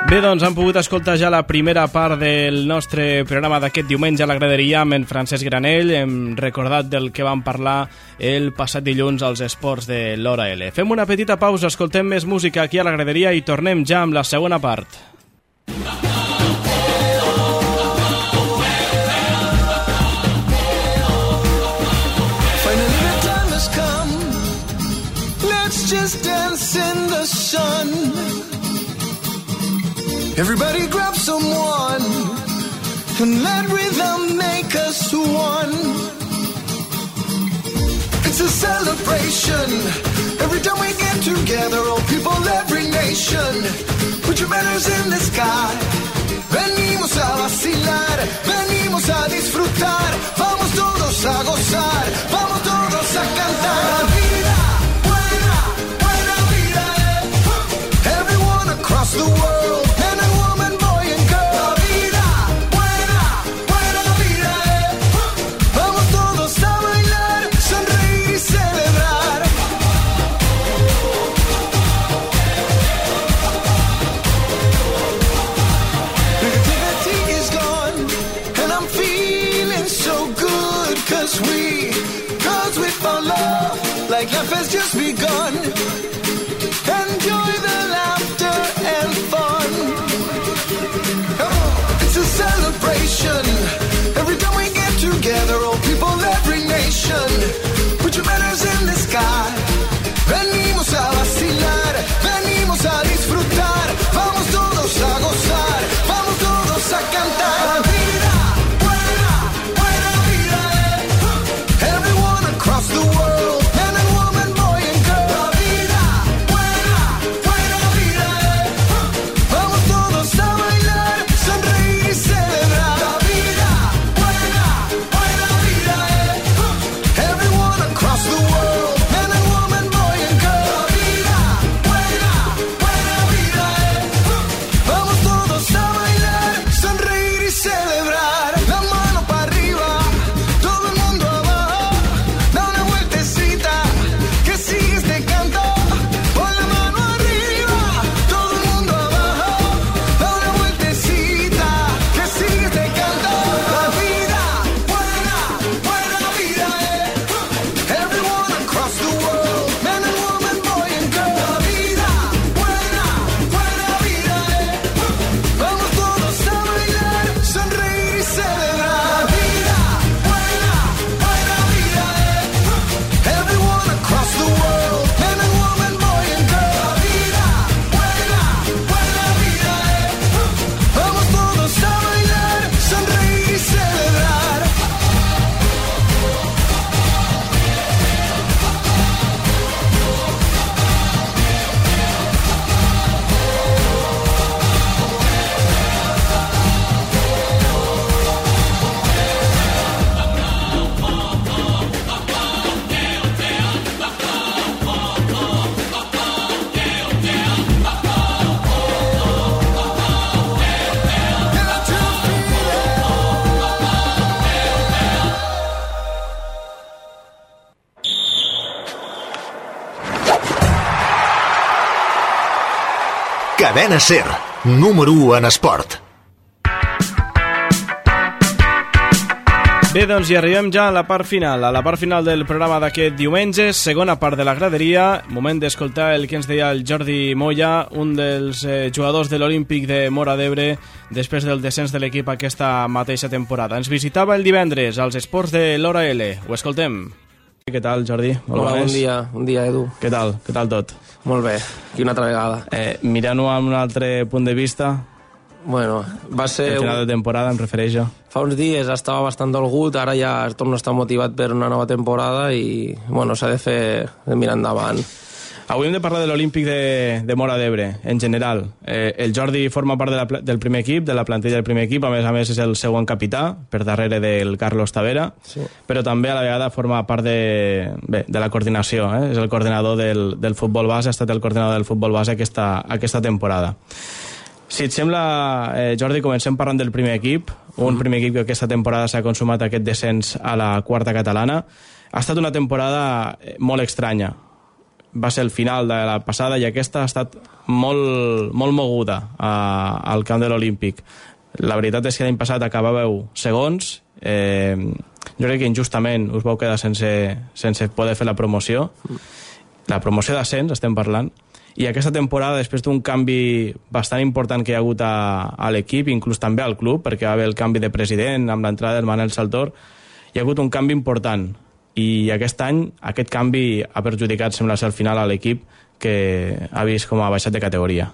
Speaker 5: Bé, doncs han pogut escoltar ja la primera part del nostre programa d'aquest diumenge a la graderia amb en Francesc Granell. Hem recordat del que vam parlar el passat dilluns als esports de l'Hora L. Fem una petita pausa, escoltem més música aquí a la graderia i tornem ja amb la segona part.
Speaker 15: Everybody grab someone and let rhythm make us one. It's a celebration. Every time we get together, all people, every nation. Put your banners in the sky. Venimos a vacilar, venimos a disfrutar. Vamos todos a gozar, vamos todos a cantar. La vida, eh.
Speaker 2: Cadena Ser, número 1 en esport.
Speaker 5: Bé, doncs i arribem ja a la part final, a la part final del programa d'aquest diumenge, segona part de la graderia, moment d'escoltar el que ens deia el Jordi Moya, un dels eh, jugadors de l'Olímpic de Mora d'Ebre, després del descens de l'equip aquesta mateixa temporada. Ens visitava el divendres als esports de l'Hora L. Ho escoltem. Què tal, Jordi?
Speaker 16: Molt Hola, bon dia, bon dia, Edu.
Speaker 5: Què tal? Què tal tot?
Speaker 16: Molt bé, aquí una altra vegada.
Speaker 5: Eh, Mirant-ho amb un altre punt de vista,
Speaker 16: Bueno, va ser...
Speaker 5: El final de temporada, em refereixo.
Speaker 16: Fa uns dies estava bastant dolgut, ara ja torno a estar motivat per una nova temporada i, bueno, s'ha de fer de mirar endavant.
Speaker 5: Avui hem de parlar de l'Olímpic de, de Mora d'Ebre, en general. Eh, el Jordi forma part de la, del primer equip, de la plantilla del primer equip, a més a més és el segon capità, per darrere del Carlos Tavera,
Speaker 16: sí.
Speaker 5: però també a la vegada forma part de, bé, de la coordinació, eh? és el coordinador del, del futbol base, ha estat el coordinador del futbol base aquesta, aquesta temporada. Si et sembla, eh, Jordi, comencem parlant del primer equip, un primer equip que aquesta temporada s'ha consumat aquest descens a la quarta catalana. Ha estat una temporada eh, molt estranya. Va ser el final de la passada i aquesta ha estat molt, molt moguda a, al camp de l'Olímpic. La veritat és que l'any passat acabàveu segons, eh, jo crec que injustament us vau quedar sense, sense poder fer la promoció. La promoció d'ascens, estem parlant, i aquesta temporada, després d'un canvi bastant important que hi ha hagut a, a l'equip, inclús també al club, perquè va haver el canvi de president amb l'entrada del Manel Saltor, hi ha hagut un canvi important. I aquest any, aquest canvi ha perjudicat, sembla ser, al final a l'equip que ha vist com ha baixat de categoria.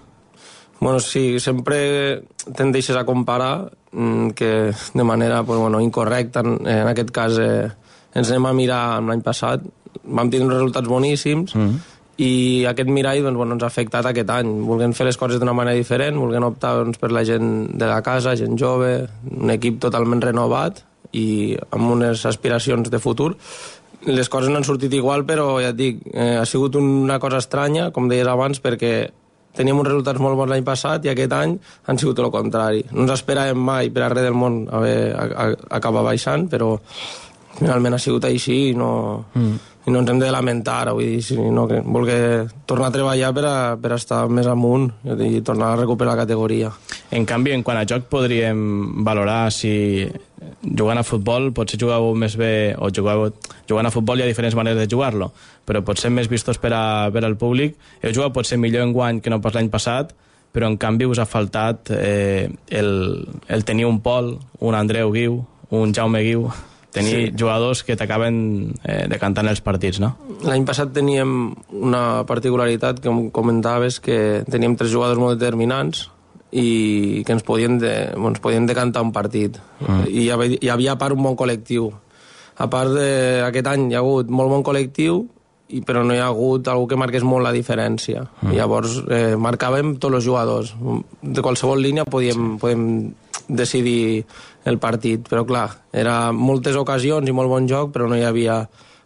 Speaker 16: Bueno, sí, sempre tendeixes a comparar mm, que de manera pues, bueno, incorrecta, en, en aquest cas eh, ens anem a mirar l'any passat, vam tenir uns resultats boníssims, mm -hmm i aquest mirall doncs, bueno, ens ha afectat aquest any. Volguem fer les coses d'una manera diferent, volguem optar doncs, per la gent de la casa, gent jove, un equip totalment renovat i amb unes aspiracions de futur. Les coses no han sortit igual, però ja et dic, eh, ha sigut una cosa estranya, com deies abans, perquè teníem uns resultats molt bons l'any passat i aquest any han sigut el contrari. No ens esperàvem mai per arreu del món haver, a, a, acabar baixant, però finalment ha sigut així i no... Mm i no ens hem de lamentar, vull dir, sinó que voler tornar a treballar per a, per a estar més amunt i tornar a recuperar la categoria.
Speaker 5: En canvi, en quant a joc, podríem valorar si jugant a futbol potser jugueu més bé, o jugueu, jugant a futbol hi ha diferents maneres de jugar-lo, però potser més vistos per, a, per al públic. Heu jugat potser millor en guany que no pas l'any passat, però en canvi us ha faltat eh, el, el tenir un Pol, un Andreu Guiu, un Jaume Guiu tenir sí. jugadors que t'acaben eh, decantant els partits, no?
Speaker 16: L'any passat teníem una particularitat que comentaves, que teníem tres jugadors molt determinants i que ens podien, de, ens podien decantar un partit. Mm. I hi havia, hi havia a part un bon col·lectiu. A part d'aquest any hi ha hagut molt bon col·lectiu, i, però no hi ha hagut algú que marqués molt la diferència. Mm. Llavors, eh, marcàvem tots els jugadors. De qualsevol línia podíem, sí. podíem decidir el partit, però clar, era moltes ocasions i molt bon joc, però no hi havia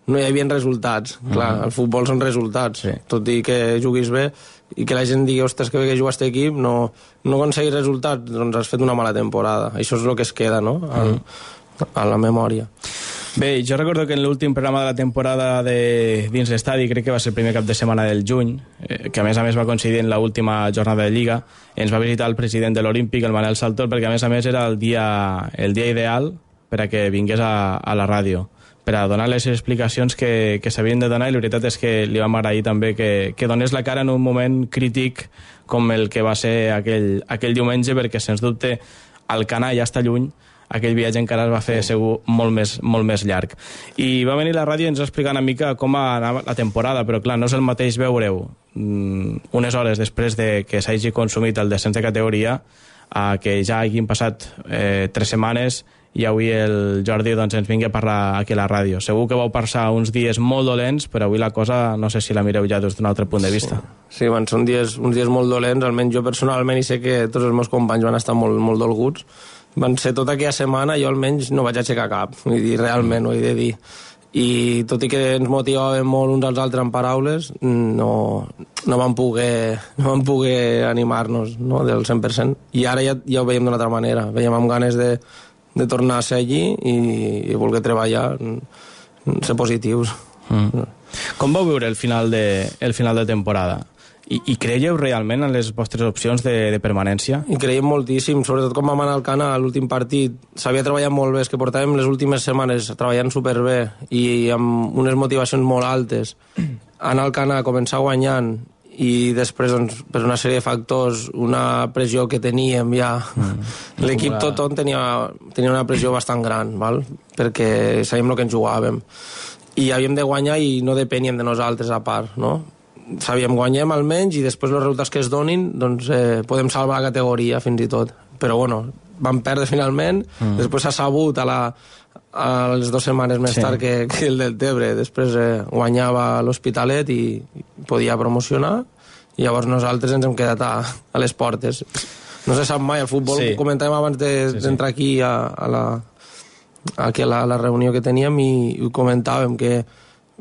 Speaker 16: no hi havia resultats. Mm. Clar, el futbol són resultats. Sí. Tot i que juguis bé i que la gent digui, ostres, que bé que jugaste equip, no, no aconseguis resultats, doncs has fet una mala temporada. Això és el que es queda, no?, Al, mm. a la memòria.
Speaker 5: Bé, jo recordo que en l'últim programa de la temporada de dins l'estadi, crec que va ser el primer cap de setmana del juny, eh, que a més a més va coincidir en l'última jornada de Lliga, ens va visitar el president de l'Olímpic, el Manel Saltor, perquè a més a més era el dia, el dia ideal per a que vingués a, a la ràdio per a donar les explicacions que, que s'havien de donar i la veritat és que li vam agrair també que, que donés la cara en un moment crític com el que va ser aquell, aquell diumenge perquè sens dubte el Canà ja està lluny aquell viatge encara es va fer segur molt més, molt més llarg. I va venir la ràdio i ens va explicar una mica com anava la temporada, però clar, no és el mateix veure-ho mm, unes hores després de que s'hagi consumit el descens de categoria a que ja hagin passat eh, tres setmanes i avui el Jordi doncs, ens vingui a parlar aquí a la ràdio. Segur que vau passar uns dies molt dolents, però avui la cosa no sé si la mireu ja des d'un altre punt de vista.
Speaker 16: Sí, sí van, són dies, uns dies molt dolents, almenys jo personalment i sé que tots els meus companys van estar molt, molt dolguts, van ser tota aquella setmana, jo almenys no vaig aixecar cap, vull dir, realment, ho he de dir. I tot i que ens motivàvem molt uns als altres en paraules, no, no vam poder, no vam poder animar-nos no, del 100%. I ara ja, ja ho veiem d'una altra manera. Veiem amb ganes de, de tornar a ser allí i, i voler treballar, ser positius.
Speaker 5: Mm. Com vau veure el final de, el final de temporada? I, I creieu realment en les vostres opcions de, de permanència?
Speaker 16: I creiem moltíssim, sobretot com vam anar al Cana a l'últim partit. S'havia treballat molt bé, és que portàvem les últimes setmanes treballant superbé i amb unes motivacions molt altes. Anar al Cana, començar guanyant i després, doncs, per una sèrie de factors, una pressió que teníem ja... Mm. L'equip tot on tenia, tenia una pressió bastant gran, val? perquè sabíem el que ens jugàvem. I havíem de guanyar i no depeníem de nosaltres a part, no? sabíem guanyem almenys i després els resultats que es donin doncs eh, podem salvar la categoria fins i tot però bueno, vam perdre finalment mm. després s'ha sabut a, la, a les dues setmanes més
Speaker 5: Sí.
Speaker 16: sí. tard que, que el del Tebre després eh, guanyava l'Hospitalet i podia promocionar i llavors nosaltres ens hem quedat a, a les portes no se sap mai, el futbol
Speaker 5: Sí.
Speaker 16: sí. comentàvem abans
Speaker 5: Sí, sí.
Speaker 16: d'entrar de, aquí a, a la, aquí a la, a la reunió que teníem i, i ho comentàvem que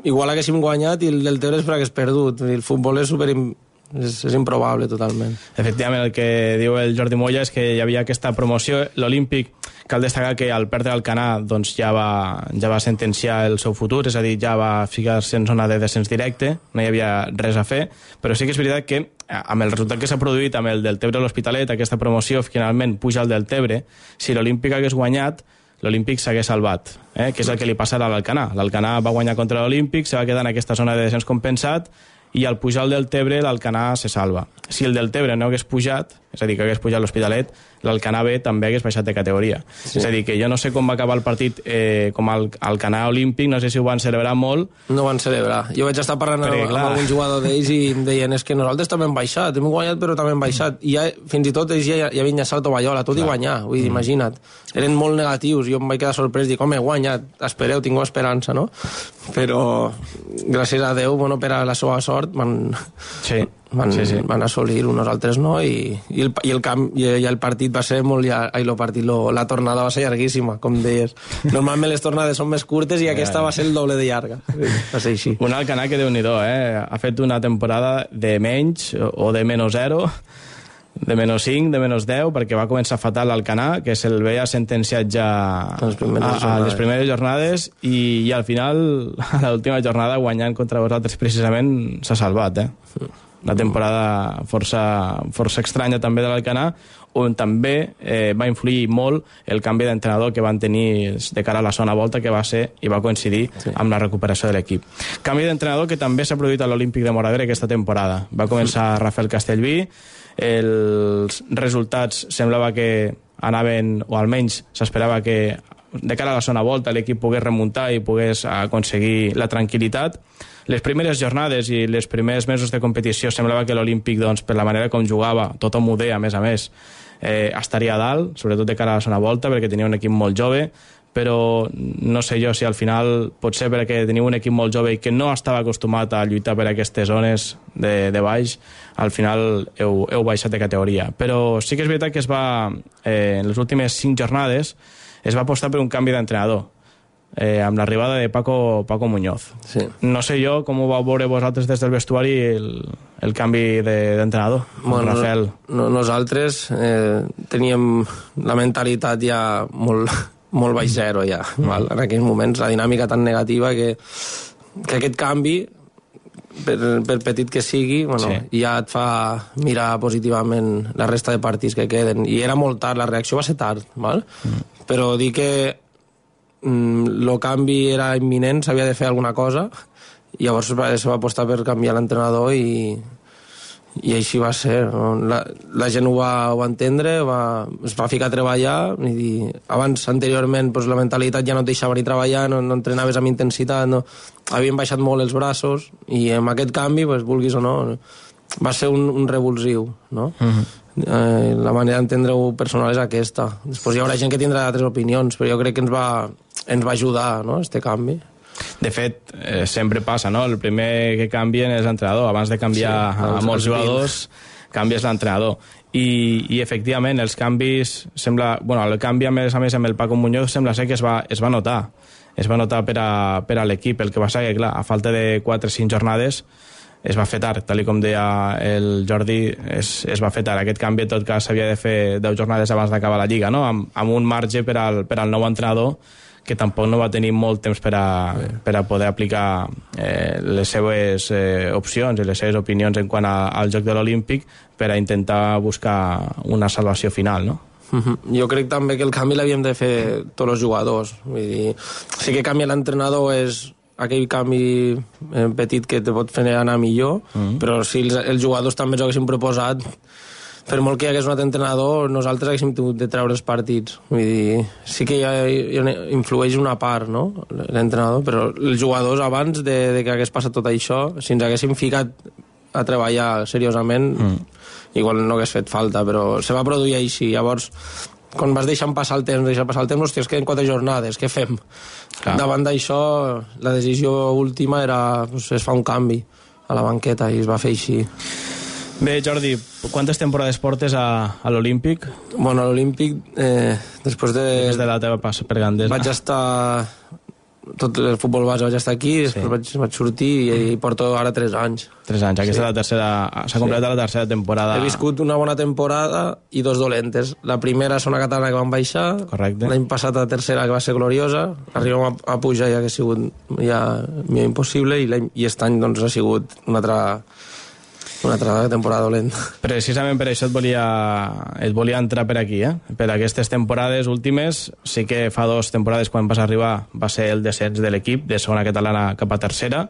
Speaker 16: igual haguéssim guanyat i el del Tebre és per hagués perdut el futbol és super és, és improbable totalment
Speaker 5: Efectivament, el que diu el Jordi Moya és que hi havia aquesta promoció. L'Olímpic, cal destacar que al perdre el Canà doncs ja va, ja va sentenciar el seu futur, és a dir, ja va ficar-se en zona de descens directe, no hi havia res a fer, però sí que és veritat que eh, amb el resultat que s'ha produït amb el del Tebre a l'Hospitalet, aquesta promoció finalment puja al del Tebre, si l'Olímpic hagués guanyat, l'Olímpic s'hagués salvat, eh? que és el que li passarà a l'Alcanà. L'Alcanà va guanyar contra l'Olímpic, se va quedar en aquesta zona de descens compensat, i al pujar el del Tebre l'Alcanà se salva. Si el del Tebre no hagués pujat, és a dir, que hagués pujat l'Hospitalet, l'Alcanà B també hagués baixat de categoria.
Speaker 16: Sí.
Speaker 5: És a dir, que jo no sé com va acabar el partit eh, com el, el Canà Olímpic, no sé si ho van celebrar molt.
Speaker 16: no van celebrar. Jo vaig estar parlant amb,
Speaker 5: Perquè,
Speaker 16: amb
Speaker 5: clar.
Speaker 16: algun jugador d'ells i em deien és que nosaltres també hem baixat, hem guanyat però també hem baixat. I ja, fins i tot ells ja, ja havien llançat tovallola, tot i guanyar, vull dir, imagina't. Eren molt negatius, jo em vaig quedar sorprès, dic, home, he guanyat, espereu, tinc esperança, no? Però, gràcies a Déu, bueno, per a la seva sort, van,
Speaker 5: sí.
Speaker 16: Van,
Speaker 5: Sí, sí.
Speaker 16: van assolir-ho, nosaltres no, i, i, el, i, el camp, i, i el partit va ser molt llarg, ai, el partit, lo, la tornada va ser llarguíssima, com deies. Normalment les tornades són més curtes i aquesta va ser el doble de llarga. Va ser així.
Speaker 5: Un Alcanà que déu nhi eh? Ha fet una temporada de menys o de menys 0, de menys 5, de menys 10, perquè va començar fatal l'Alcanà, que se'l veia sentenciat ja
Speaker 16: les
Speaker 5: a, a
Speaker 16: jornades.
Speaker 5: les primeres jornades i, i al final, a l'última jornada, guanyant contra vosaltres precisament, s'ha salvat, eh? Una temporada força, força estranya també de l'Alcanà, on també eh, va influir molt el canvi d'entrenador que van tenir de cara a la zona volta, que va ser i va coincidir sí. amb la recuperació de l'equip. Canvi d'entrenador que també s'ha produït a l'Olímpic de Moradera aquesta temporada. Va començar Rafael Castellví, els resultats semblava que anaven, o almenys s'esperava que de cara a la zona volta l'equip pogués remuntar i pogués aconseguir la tranquil·litat. Les primeres jornades i les primers mesos de competició semblava que l'Olímpic, doncs, per la manera com jugava, tothom ho deia, a més a més, eh, estaria a dalt, sobretot de cara a la zona volta, perquè tenia un equip molt jove, però no sé jo si al final pot ser perquè teniu un equip molt jove i que no estava acostumat a lluitar per aquestes zones de, de baix, al final heu, heu baixat de categoria. Però sí que és veritat que es va, eh, en les últimes cinc jornades es va apostar per un canvi d'entrenador eh, amb l'arribada de Paco, Paco Muñoz.
Speaker 16: Sí.
Speaker 5: No sé jo com ho vau veure vosaltres des del vestuari el, el canvi de- d'entrenador, de,
Speaker 16: Bueno,
Speaker 5: Rafael.
Speaker 16: no, nosaltres eh, teníem la mentalitat ja molt, molt baix zero ja, mm. val? en aquells moments la dinàmica tan negativa que, que aquest canvi per, per petit que sigui bueno,
Speaker 5: Sí.
Speaker 16: ja et fa mirar positivament la resta de partits que queden i era molt tard, la reacció va ser tard val? Mm. però dir que el canvi era imminent, s'havia de fer alguna cosa i llavors se va apostar per canviar l'entrenador i, i així va ser. La, la gent ho va, ho va entendre, va, es va ficar a treballar, i dir, abans, anteriorment, doncs, la mentalitat ja no et deixava ni treballar, no, no entrenaves amb intensitat, no, havien baixat molt els braços, i amb aquest canvi, doncs, vulguis o no, va ser un, un revulsiu, no?
Speaker 5: Mm -hmm.
Speaker 16: eh, la manera d'entendre-ho personal és aquesta. Després hi haurà gent que tindrà altres opinions, però jo crec que ens va, ens va ajudar, no?, este canvi.
Speaker 5: De fet, eh, sempre passa, no? El primer que canvien és l'entrenador. Abans de canviar
Speaker 16: Sí,
Speaker 5: a molts jugadors, canvies l'entrenador. I, I, efectivament, els canvis... Sembla, bueno, el canvi, a més a més, amb el Paco Muñoz sembla ser que es va, es va notar. Es va notar per a, per a l'equip. El que passa que, clar, a falta de 4 o 5 jornades es va fer tard, tal com deia el Jordi, es, es va fer tard. Aquest canvi, en tot cas, s'havia de fer 10 jornades abans d'acabar la Lliga, no? amb, amb un marge per al, per al nou entrenador que tampoc no va tenir molt temps per a, per a poder aplicar eh, les seves eh, opcions i les seves opinions en quant a, al joc de l'Olímpic per a intentar buscar una salvació final, no?
Speaker 16: Mhm. Jo crec també que el canvi l'havíem de fer tots els jugadors. Vull dir, sí que canvia l'entrenador és aquell canvi eh, petit que te pot fer anar millor,
Speaker 5: Mhm.
Speaker 16: però si els, els jugadors també ens ho haguessin proposat, per molt que hi hagués un altre entrenador, nosaltres haguéssim tingut de treure els partits. Vull dir, sí que hi, ha, hi influeix una part, no?, l'entrenador, però els jugadors abans de, de que hagués passat tot això, si ens haguéssim ficat a treballar seriosament, mm. igual no hagués fet falta, però se va produir així. Llavors, quan vas deixant passar el temps, deixar passar el temps, hòstia, es queden quatre jornades, què fem?
Speaker 5: Clar.
Speaker 16: Davant d'això, la decisió última era, pues, es fa un canvi a la banqueta i es va fer així.
Speaker 5: Bé, Jordi, quantes temporades portes a, a l'Olímpic?
Speaker 16: Bueno, a l'Olímpic, eh, després de...
Speaker 5: Després de la teva passa per Gandesa.
Speaker 16: Vaig estar... Tot el futbol base vaig estar aquí, després
Speaker 5: Sí.
Speaker 16: vaig, vaig sortir i, i porto ara 3 anys.
Speaker 5: Tres anys, aquesta
Speaker 16: Sí.
Speaker 5: és la tercera... S'ha completat la tercera temporada.
Speaker 16: He viscut una bona temporada i dos dolentes. La primera és una catalana que van baixar,
Speaker 5: Correcte.
Speaker 16: l'any passat la tercera que va ser gloriosa, arribem a, a pujar ja que ha sigut ja millor impossible i, i aquest any doncs, ha sigut una altra, una altra temporada dolenta.
Speaker 5: Precisament per això et volia, et volia entrar per aquí, eh? Per aquestes temporades últimes, sí que fa dues temporades quan vas arribar va ser el descens de l'equip, de segona catalana cap a tercera,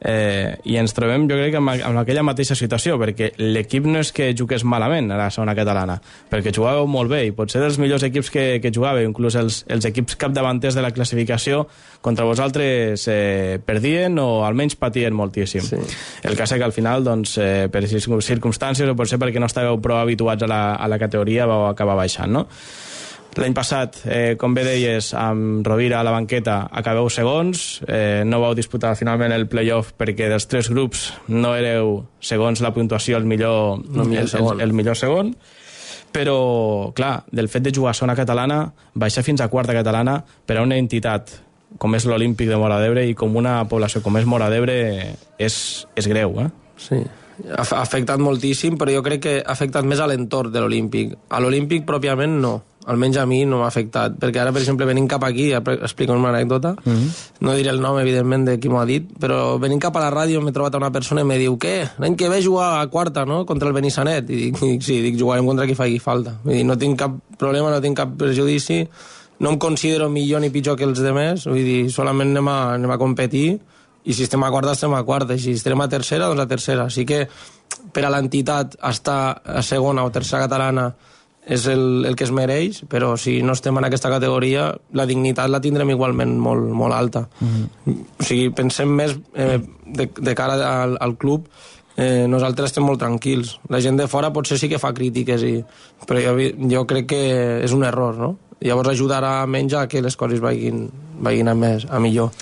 Speaker 5: eh, i ens trobem, jo crec, amb, amb aquella mateixa situació, perquè l'equip no és que jugués malament a la segona catalana, perquè jugàveu molt bé, i potser dels millors equips que, que jugàveu, inclús els, els equips capdavanters de la classificació, contra vosaltres eh, perdien o almenys patien moltíssim. Sí. El cas és que al final, doncs, eh, per circum- circumstàncies o potser perquè no estàveu prou habituats a la, a la categoria, vau acabar baixant, no? L'any passat, eh, com bé deies, amb Rovira a la banqueta acabeu segons, eh, no vau disputar finalment el playoff perquè dels tres grups no éreu, segons la puntuació, el millor,
Speaker 16: No, millor
Speaker 5: el,
Speaker 16: segon.
Speaker 5: el, el millor segon, però, clar, del fet de jugar a zona catalana, baixar fins a quarta catalana per a una entitat com és l'Olímpic de Mora d'Ebre i com una població com és Mora d'Ebre és, és greu, eh?
Speaker 16: Sí, ha afectat moltíssim, però jo crec que ha afectat més a l'entorn de l'Olímpic. A l'Olímpic pròpiament no, almenys a mi no m'ha afectat, perquè ara, per exemple, venint cap aquí, ja explico una anècdota, mm. -hmm. no diré el nom, evidentment, de qui m'ho ha dit, però venint cap a la ràdio m'he trobat una persona i me diu, què, l'any que ve jugar a quarta, no?, contra el Benissanet, i dic, dic sí, dic, jugarem contra qui faci falta. Vull dir, no tinc cap problema, no tinc cap perjudici, no em considero millor ni pitjor que els demés, vull dir, solament anem a, anem a competir, i si estem a quarta, estem a quarta, i si estem a tercera, doncs a tercera. Així que per a l'entitat estar a segona o tercera catalana és el, el que es mereix, però si no estem en aquesta categoria, la dignitat la tindrem igualment molt, molt alta. O sigui, pensem més eh, de, de cara al, al club, eh, nosaltres estem molt tranquils. La gent de fora potser sí que fa crítiques, i, però jo, jo crec que és un error, no? Llavors ajudarà menys a que les coses vagin, vagin a, més, a millor.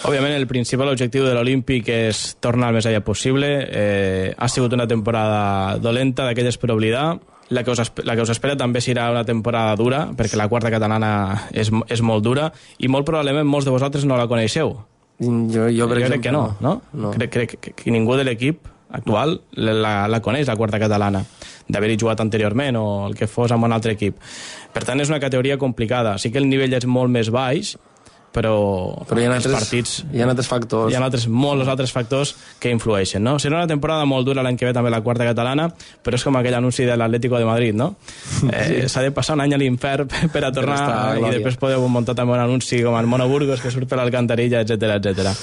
Speaker 5: Òbviament, el principal objectiu de l'Olímpic és tornar el més allà possible. Eh, ha sigut una temporada dolenta, d'aquelles per oblidar. La que, us, la que us espera també serà una temporada dura, perquè la quarta catalana és, és molt dura, i molt probablement molts de vosaltres no la coneixeu.
Speaker 16: Jo, jo, per
Speaker 5: crec
Speaker 16: exemple,
Speaker 5: que no, no?
Speaker 16: no.
Speaker 5: Crec, crec que, que ningú de l'equip actual la, la coneix, la quarta catalana, d'haver-hi jugat anteriorment o el que fos amb un altre equip. Per tant, és una categoria complicada. Sí que el nivell és molt més baix, però,
Speaker 16: Però hi ha altres,
Speaker 5: partits
Speaker 16: hi ha altres factors.
Speaker 5: hi ha altres, molts altres factors que influeixen, no? Serà una temporada molt dura l'any que ve també la quarta catalana, però és com aquell anunci de l'Atlético de Madrid, no? Eh, S'ha de passar un any a l'infern per a tornar
Speaker 16: a
Speaker 5: i després podeu muntar també un anunci com el Mono Burgos que surt per l'Alcantarilla, etc etc.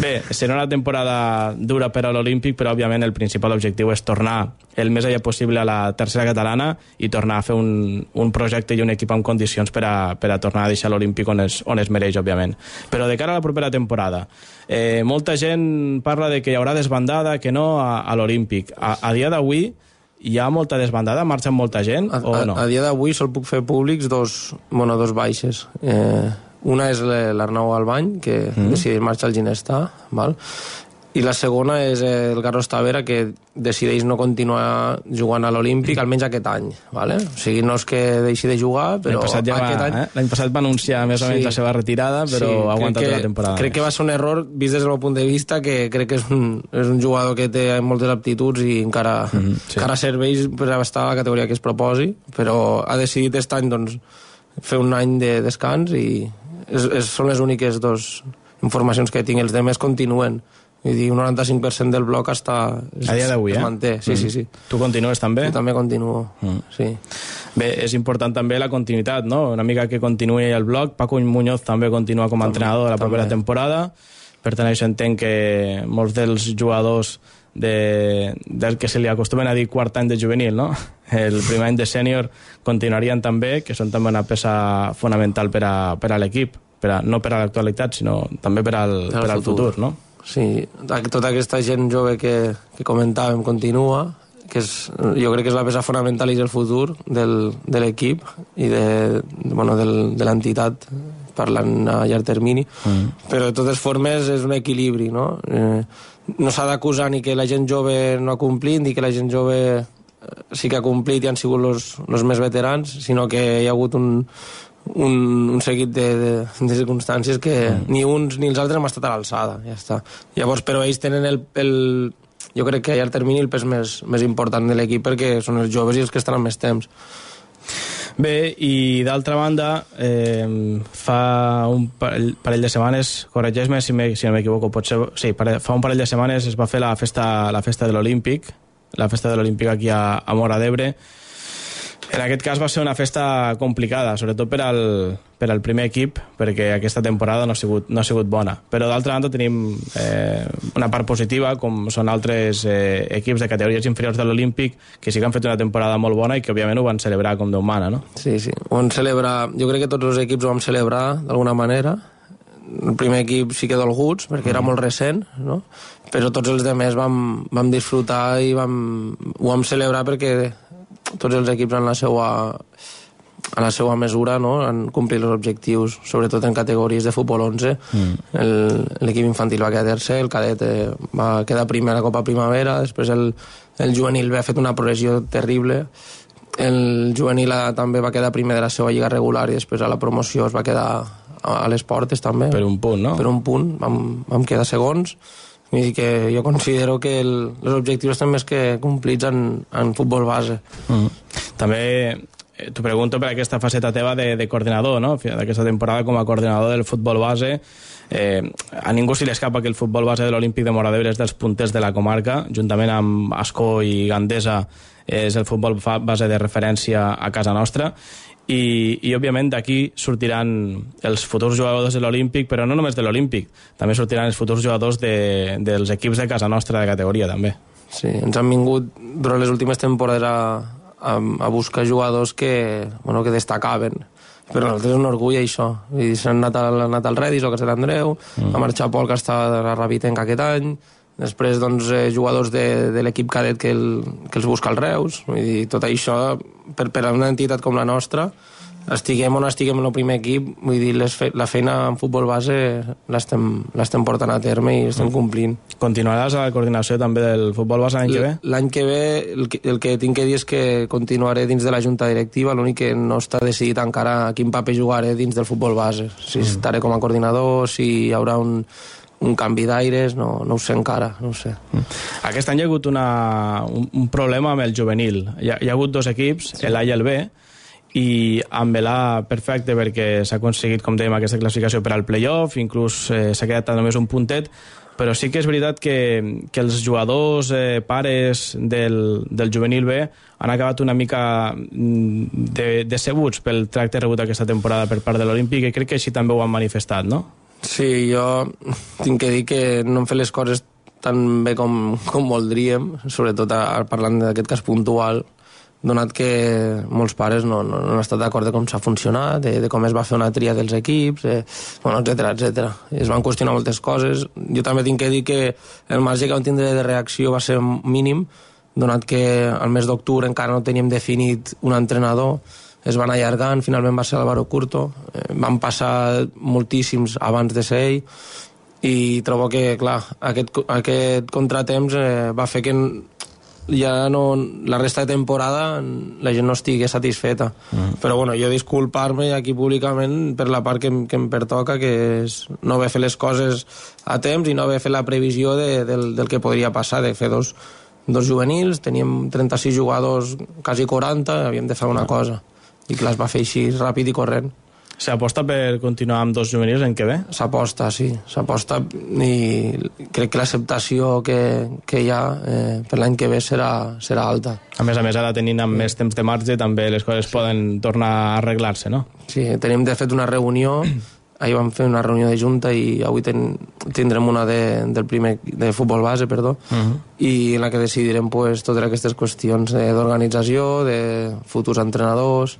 Speaker 5: Bé, serà una temporada dura per a l'Olímpic, però òbviament el principal objectiu és tornar el més allà possible a la tercera catalana i tornar a fer un, un projecte i un equip en condicions per a, per a tornar a deixar l'Olímpic on, es, on es mereix, òbviament. Però de cara a la propera temporada, eh, molta gent parla de que hi haurà desbandada, que no, a, a l'Olímpic. A, a dia d'avui hi ha molta desbandada, marxa molta gent
Speaker 16: A,
Speaker 5: o
Speaker 16: a,
Speaker 5: no?
Speaker 16: a dia d'avui sol puc fer públics dos, bueno, dos baixes. Eh, una és l'Arnau Albany, que mm. decideix marxar al Ginestà, val? I la segona és el Carlos Tavera, que decideix no continuar jugant a l'Olímpic, almenys aquest any. Vale? O sigui, no és que deixi de jugar, però
Speaker 5: passat, ja
Speaker 16: aquest
Speaker 5: va,
Speaker 16: any...
Speaker 5: eh? L'any passat va anunciar més o menys
Speaker 16: Sí.
Speaker 5: la seva retirada, però
Speaker 16: Sí,
Speaker 5: ha aguantat
Speaker 16: crec
Speaker 5: la
Speaker 16: que-
Speaker 5: temporada.
Speaker 16: Crec que va ser un error, vist des del meu punt de vista, que crec que és un, és un jugador que té moltes aptituds i encara, mm -hmm, sí. encara serveix per estar a la categoria que es proposi, però ha decidit aquest any doncs, fer un any de descans i és, és, són les úniques dos informacions que tinc. Els demés continuen. Vull dir, un 95% del bloc està... Es,
Speaker 5: A dia d'avui, eh?
Speaker 16: manté, sí,
Speaker 5: Mm.
Speaker 16: sí, sí.
Speaker 5: Tu continues també?
Speaker 16: Jo també continuo,
Speaker 5: Mm.
Speaker 16: sí.
Speaker 5: Bé, és important també la continuïtat, no? Una mica que continuï el bloc. Paco Muñoz també continua com a entrenador la propera temporada. Per tant, això entenc que molts dels jugadors de, del que se li acostumen a dir quart any de juvenil, no? El primer any de sènior continuarien també, que són també una peça fonamental per a, per a l'equip, no per a l'actualitat, sinó també per al,
Speaker 16: Per al
Speaker 5: per al futur.
Speaker 16: futur.
Speaker 5: no?
Speaker 16: Sí, tota aquesta gent jove que, que comentàvem continua, que és, jo crec que és la peça fonamental i és el futur del, de l'equip i de, bueno, del, de l'entitat parlant a llarg termini,
Speaker 5: Mm.
Speaker 16: però de totes formes és un equilibri, no? Eh, no s'ha d'acusar ni que la gent jove no ha complit, ni que la gent jove eh, sí que ha complit i han sigut els més veterans, sinó que hi ha hagut un, un, un seguit de, de, de circumstàncies que mm. ni uns ni els altres hem estat a l'alçada, ja està. Llavors, però ells tenen el, el, jo crec que a llarg termini el pes més, més important de l'equip perquè són els joves i els que estaran més temps.
Speaker 5: Bé, i d'altra banda, eh, fa un parell, parell de setmanes, corregeix-me si, me, si no m'equivoco, potser, sí, pare, fa un parell de setmanes es va fer la festa, la festa de l'Olímpic, la festa de l'Olímpic aquí a, a Mora d'Ebre. En aquest cas va ser una festa complicada, sobretot per al, per al primer equip, perquè aquesta temporada no ha sigut, no ha sigut bona. Però d'altra banda tenim eh, una part positiva, com són altres eh, equips de categories inferiors de l'Olímpic, que sí que han fet una temporada molt bona i que òbviament ho van celebrar com Déu mana, no?
Speaker 16: Sí, sí. Ho vam celebrar, jo crec que tots els equips ho vam celebrar d'alguna manera. El primer equip sí que dolguts, perquè era molt recent, no? però tots els demés vam, vam disfrutar i vam, ho vam celebrar perquè tots els equips en la seva, a la seva mesura no? han complit els objectius, sobretot en categories de futbol 11.
Speaker 5: Mm.
Speaker 16: El- L'equip infantil va quedar tercer, el cadet eh, va quedar primer a la Copa Primavera, després el, el juvenil va fet una progressió terrible, el juvenil també va quedar primer de la seva lliga regular i després a la promoció es va quedar a, a les portes també.
Speaker 5: Per un punt, no?
Speaker 16: Per un punt, vam, vam quedar segons. Vull dir que jo considero que el, els objectius estan més que complits en, en futbol base.
Speaker 5: Mm. També eh, t'ho pregunto per aquesta faceta teva de, de coordinador, no? d'aquesta temporada com a coordinador del futbol base. Eh, a ningú se li escapa que el futbol base de l'Olímpic de Mora d'Ebre és dels punters de la comarca, juntament amb Ascó i Gandesa és el futbol base de referència a casa nostra i, i òbviament d'aquí sortiran els futurs jugadors de l'Olímpic, però no només de l'Olímpic, també sortiran els futurs jugadors de, dels equips de casa nostra de categoria, també.
Speaker 16: Sí, ens han vingut durant les últimes temporades a, a, a buscar jugadors que, bueno, que destacaven. Però nosaltres és un orgull això. S'han anat, al, anat al Redis, al Castel Andreu, mm. va marxar Pol, que està a la Rabitenca aquest any, després doncs, eh, jugadors de, de l'equip cadet que, el, que els busca el Reus. Vull dir, tot això, per, per a una entitat com la nostra, estiguem o no estiguem en el primer equip, vull dir, les fe, la feina en futbol base l'estem portant a terme i estem complint.
Speaker 5: Continuaràs a la coordinació també del futbol base l'any que ve?
Speaker 16: L'any que ve el que, el que tinc que dir és que continuaré dins de la junta directiva, l'únic que no està decidit encara quin paper jugaré dins del futbol base. Si
Speaker 5: Mm.
Speaker 16: estaré com a coordinador, si hi haurà un, un canvi d'aires, no, no ho sé encara, no ho sé.
Speaker 5: Aquest any hi ha hagut una, un, un problema amb el juvenil. Hi ha, hi ha hagut dos equips, sí. l'A i el B, i amb l'A perfecte perquè s'ha aconseguit, com dèiem, aquesta classificació per al playoff, inclús eh, s'ha quedat només un puntet, però sí que és veritat que, que els jugadors, eh, pares del, del juvenil B han acabat una mica mm, de, decebuts pel tracte rebut aquesta temporada per part de l'Olímpic i crec que així també ho han manifestat, no?
Speaker 16: Sí, jo tinc que dir que no hem fet les coses tan bé com, com voldríem, sobretot a, parlant d'aquest cas puntual, donat que molts pares no, no, no han estat d'acord de com s'ha funcionat, de, de com es va fer una tria dels equips, eh, bueno, etc etc. Es van qüestionar moltes coses. Jo també tinc que dir que el marge que vam tindre de reacció va ser mínim, donat que al mes d'octubre encara no teníem definit un entrenador, es van allargant, finalment va ser Álvaro Curto, eh, van passar moltíssims abans de ser ell, i trobo que, clar, aquest, aquest contratemps eh, va fer que ja no, la resta de temporada la gent no estigui satisfeta. Mm. Però bueno, jo disculpar-me aquí públicament per la part que, em- que em pertoca, que és no haver fet les coses a temps i no haver fet la previsió de, del, del que podria passar, de fer dos, dos juvenils, teníem 36 jugadors, quasi 40, havíem de fer una cosa. I clar, es va fer així ràpid i corrent.
Speaker 5: S'aposta per continuar amb dos juvenils l'any que ve?
Speaker 16: S'aposta, sí, s'aposta i crec que l'acceptació que, que hi ha eh, per l'any que ve serà, serà alta.
Speaker 5: A més a més, ara tenint amb més temps de marge, també les coses poden tornar a arreglar-se, no?
Speaker 16: Sí, tenim de fet una reunió, ahir vam fer una reunió de junta i avui ten, tindrem una de, del primer, de futbol base, perdó,
Speaker 5: Uh -huh.
Speaker 16: i en la que decidirem pues, totes aquestes qüestions eh, d'organització, de futurs entrenadors,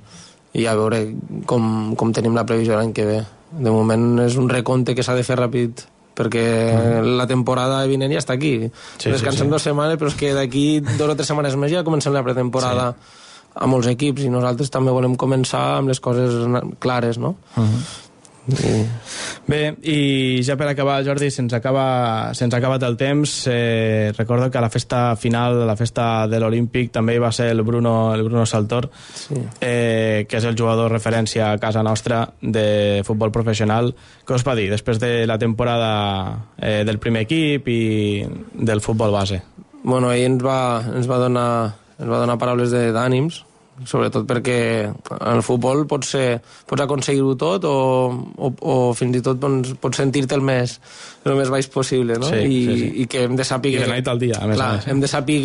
Speaker 16: i a veure com, com tenim la previsió l'any que ve. De moment és un recompte que s'ha de fer ràpid perquè la temporada vinent ja està aquí.
Speaker 5: Sí,
Speaker 16: Descansem
Speaker 5: sí, sí.
Speaker 16: dues setmanes, però és que d'aquí dues o tres setmanes més ja comencem la pretemporada sí. a molts equips i nosaltres també volem començar amb les coses clares, no?
Speaker 5: Uh -huh.
Speaker 16: I...
Speaker 5: Bé, i ja per acabar, Jordi, se'ns acaba, ha acabat el temps. Eh, recordo que a la festa final, la festa de l'Olímpic, també hi va ser el Bruno, el Bruno Saltor,
Speaker 16: sí.
Speaker 5: eh, que és el jugador referència a casa nostra de futbol professional. Què us va dir després de la temporada eh, del primer equip i del futbol base?
Speaker 16: Bueno, ell ens va, ens va donar, ens va donar paraules de- d'ànims, sobretot perquè en el futbol pots, ser, pots aconseguir-ho tot o, o, o fins i tot doncs, pots sentir-te el més, el més baix possible, no?
Speaker 5: Sí,
Speaker 16: I,
Speaker 5: sí, sí.
Speaker 16: I que hem de saber...
Speaker 5: I de nit al dia, a més a
Speaker 16: Clar,
Speaker 5: més.
Speaker 16: hem de saber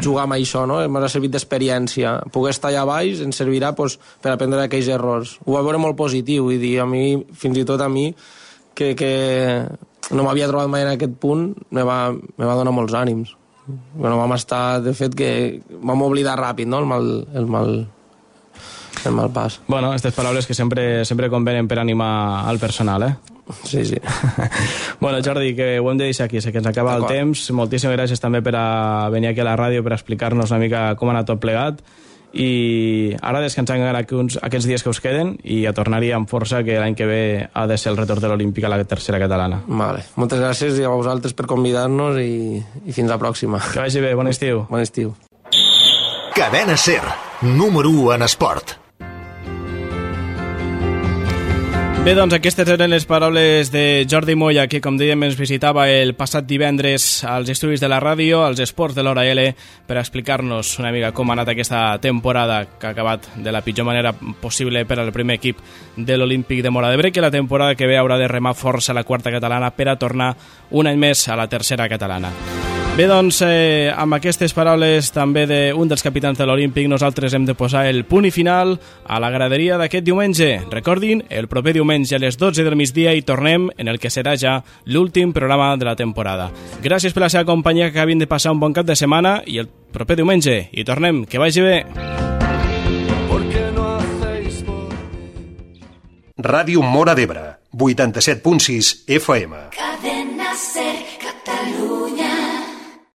Speaker 16: jugar amb això, no? Ens ha servit d'experiència. Poder estar allà baix ens servirà pues, per aprendre aquells errors. Ho va veure molt positiu, i dir, a mi, fins i tot a mi, que, que no m'havia trobat mai en aquest punt, me va, me va donar molts ànims. Bueno, vam estar, de fet, que vam oblidar ràpid, no?, el mal, el mal, el mal pas.
Speaker 5: Bueno, aquestes paraules que sempre, sempre convenen per animar al personal, eh?
Speaker 16: Sí, sí.
Speaker 5: bueno, Jordi, que ho hem de deixar aquí, sé que ens acaba el temps. Moltíssimes gràcies també per a venir aquí a la ràdio per explicar-nos una mica com ha anat tot plegat. I ara descansant uns, aquests dies que us queden i a tornar-hi amb força que l'any que ve ha de ser el retorn de l'Olímpic a la tercera catalana.
Speaker 16: Vale. Moltes gràcies a vosaltres per convidar-nos i, i fins la pròxima.
Speaker 5: Que vagi bé, bon estiu.
Speaker 16: Bon estiu.
Speaker 2: Cadena Ser, número 1 en esport.
Speaker 5: Bé, doncs aquestes eren les paraules de Jordi Moya, que com dèiem ens visitava el passat divendres als estudis de la ràdio, als esports de l'Hora L, per explicar-nos una mica com ha anat aquesta temporada que ha acabat de la pitjor manera possible per al primer equip de l'Olímpic de Mora d'Ebre, que la temporada que ve haurà de remar força la quarta catalana per a tornar un any més a la tercera catalana. Bé, doncs, eh, amb aquestes paraules també d'un dels capitans de l'Olímpic, nosaltres hem de posar el punt i final a la graderia d'aquest diumenge. Recordin, el proper diumenge a les 12 del migdia hi tornem en el que serà ja l'últim programa de la temporada. Gràcies per la seva companyia, que acabin de passar un bon cap de setmana i el proper diumenge hi tornem. Que vagi bé.
Speaker 1: Ràdio Mora d'Ebre, 87.6 FM.
Speaker 15: Cadena Ser, Catalunya.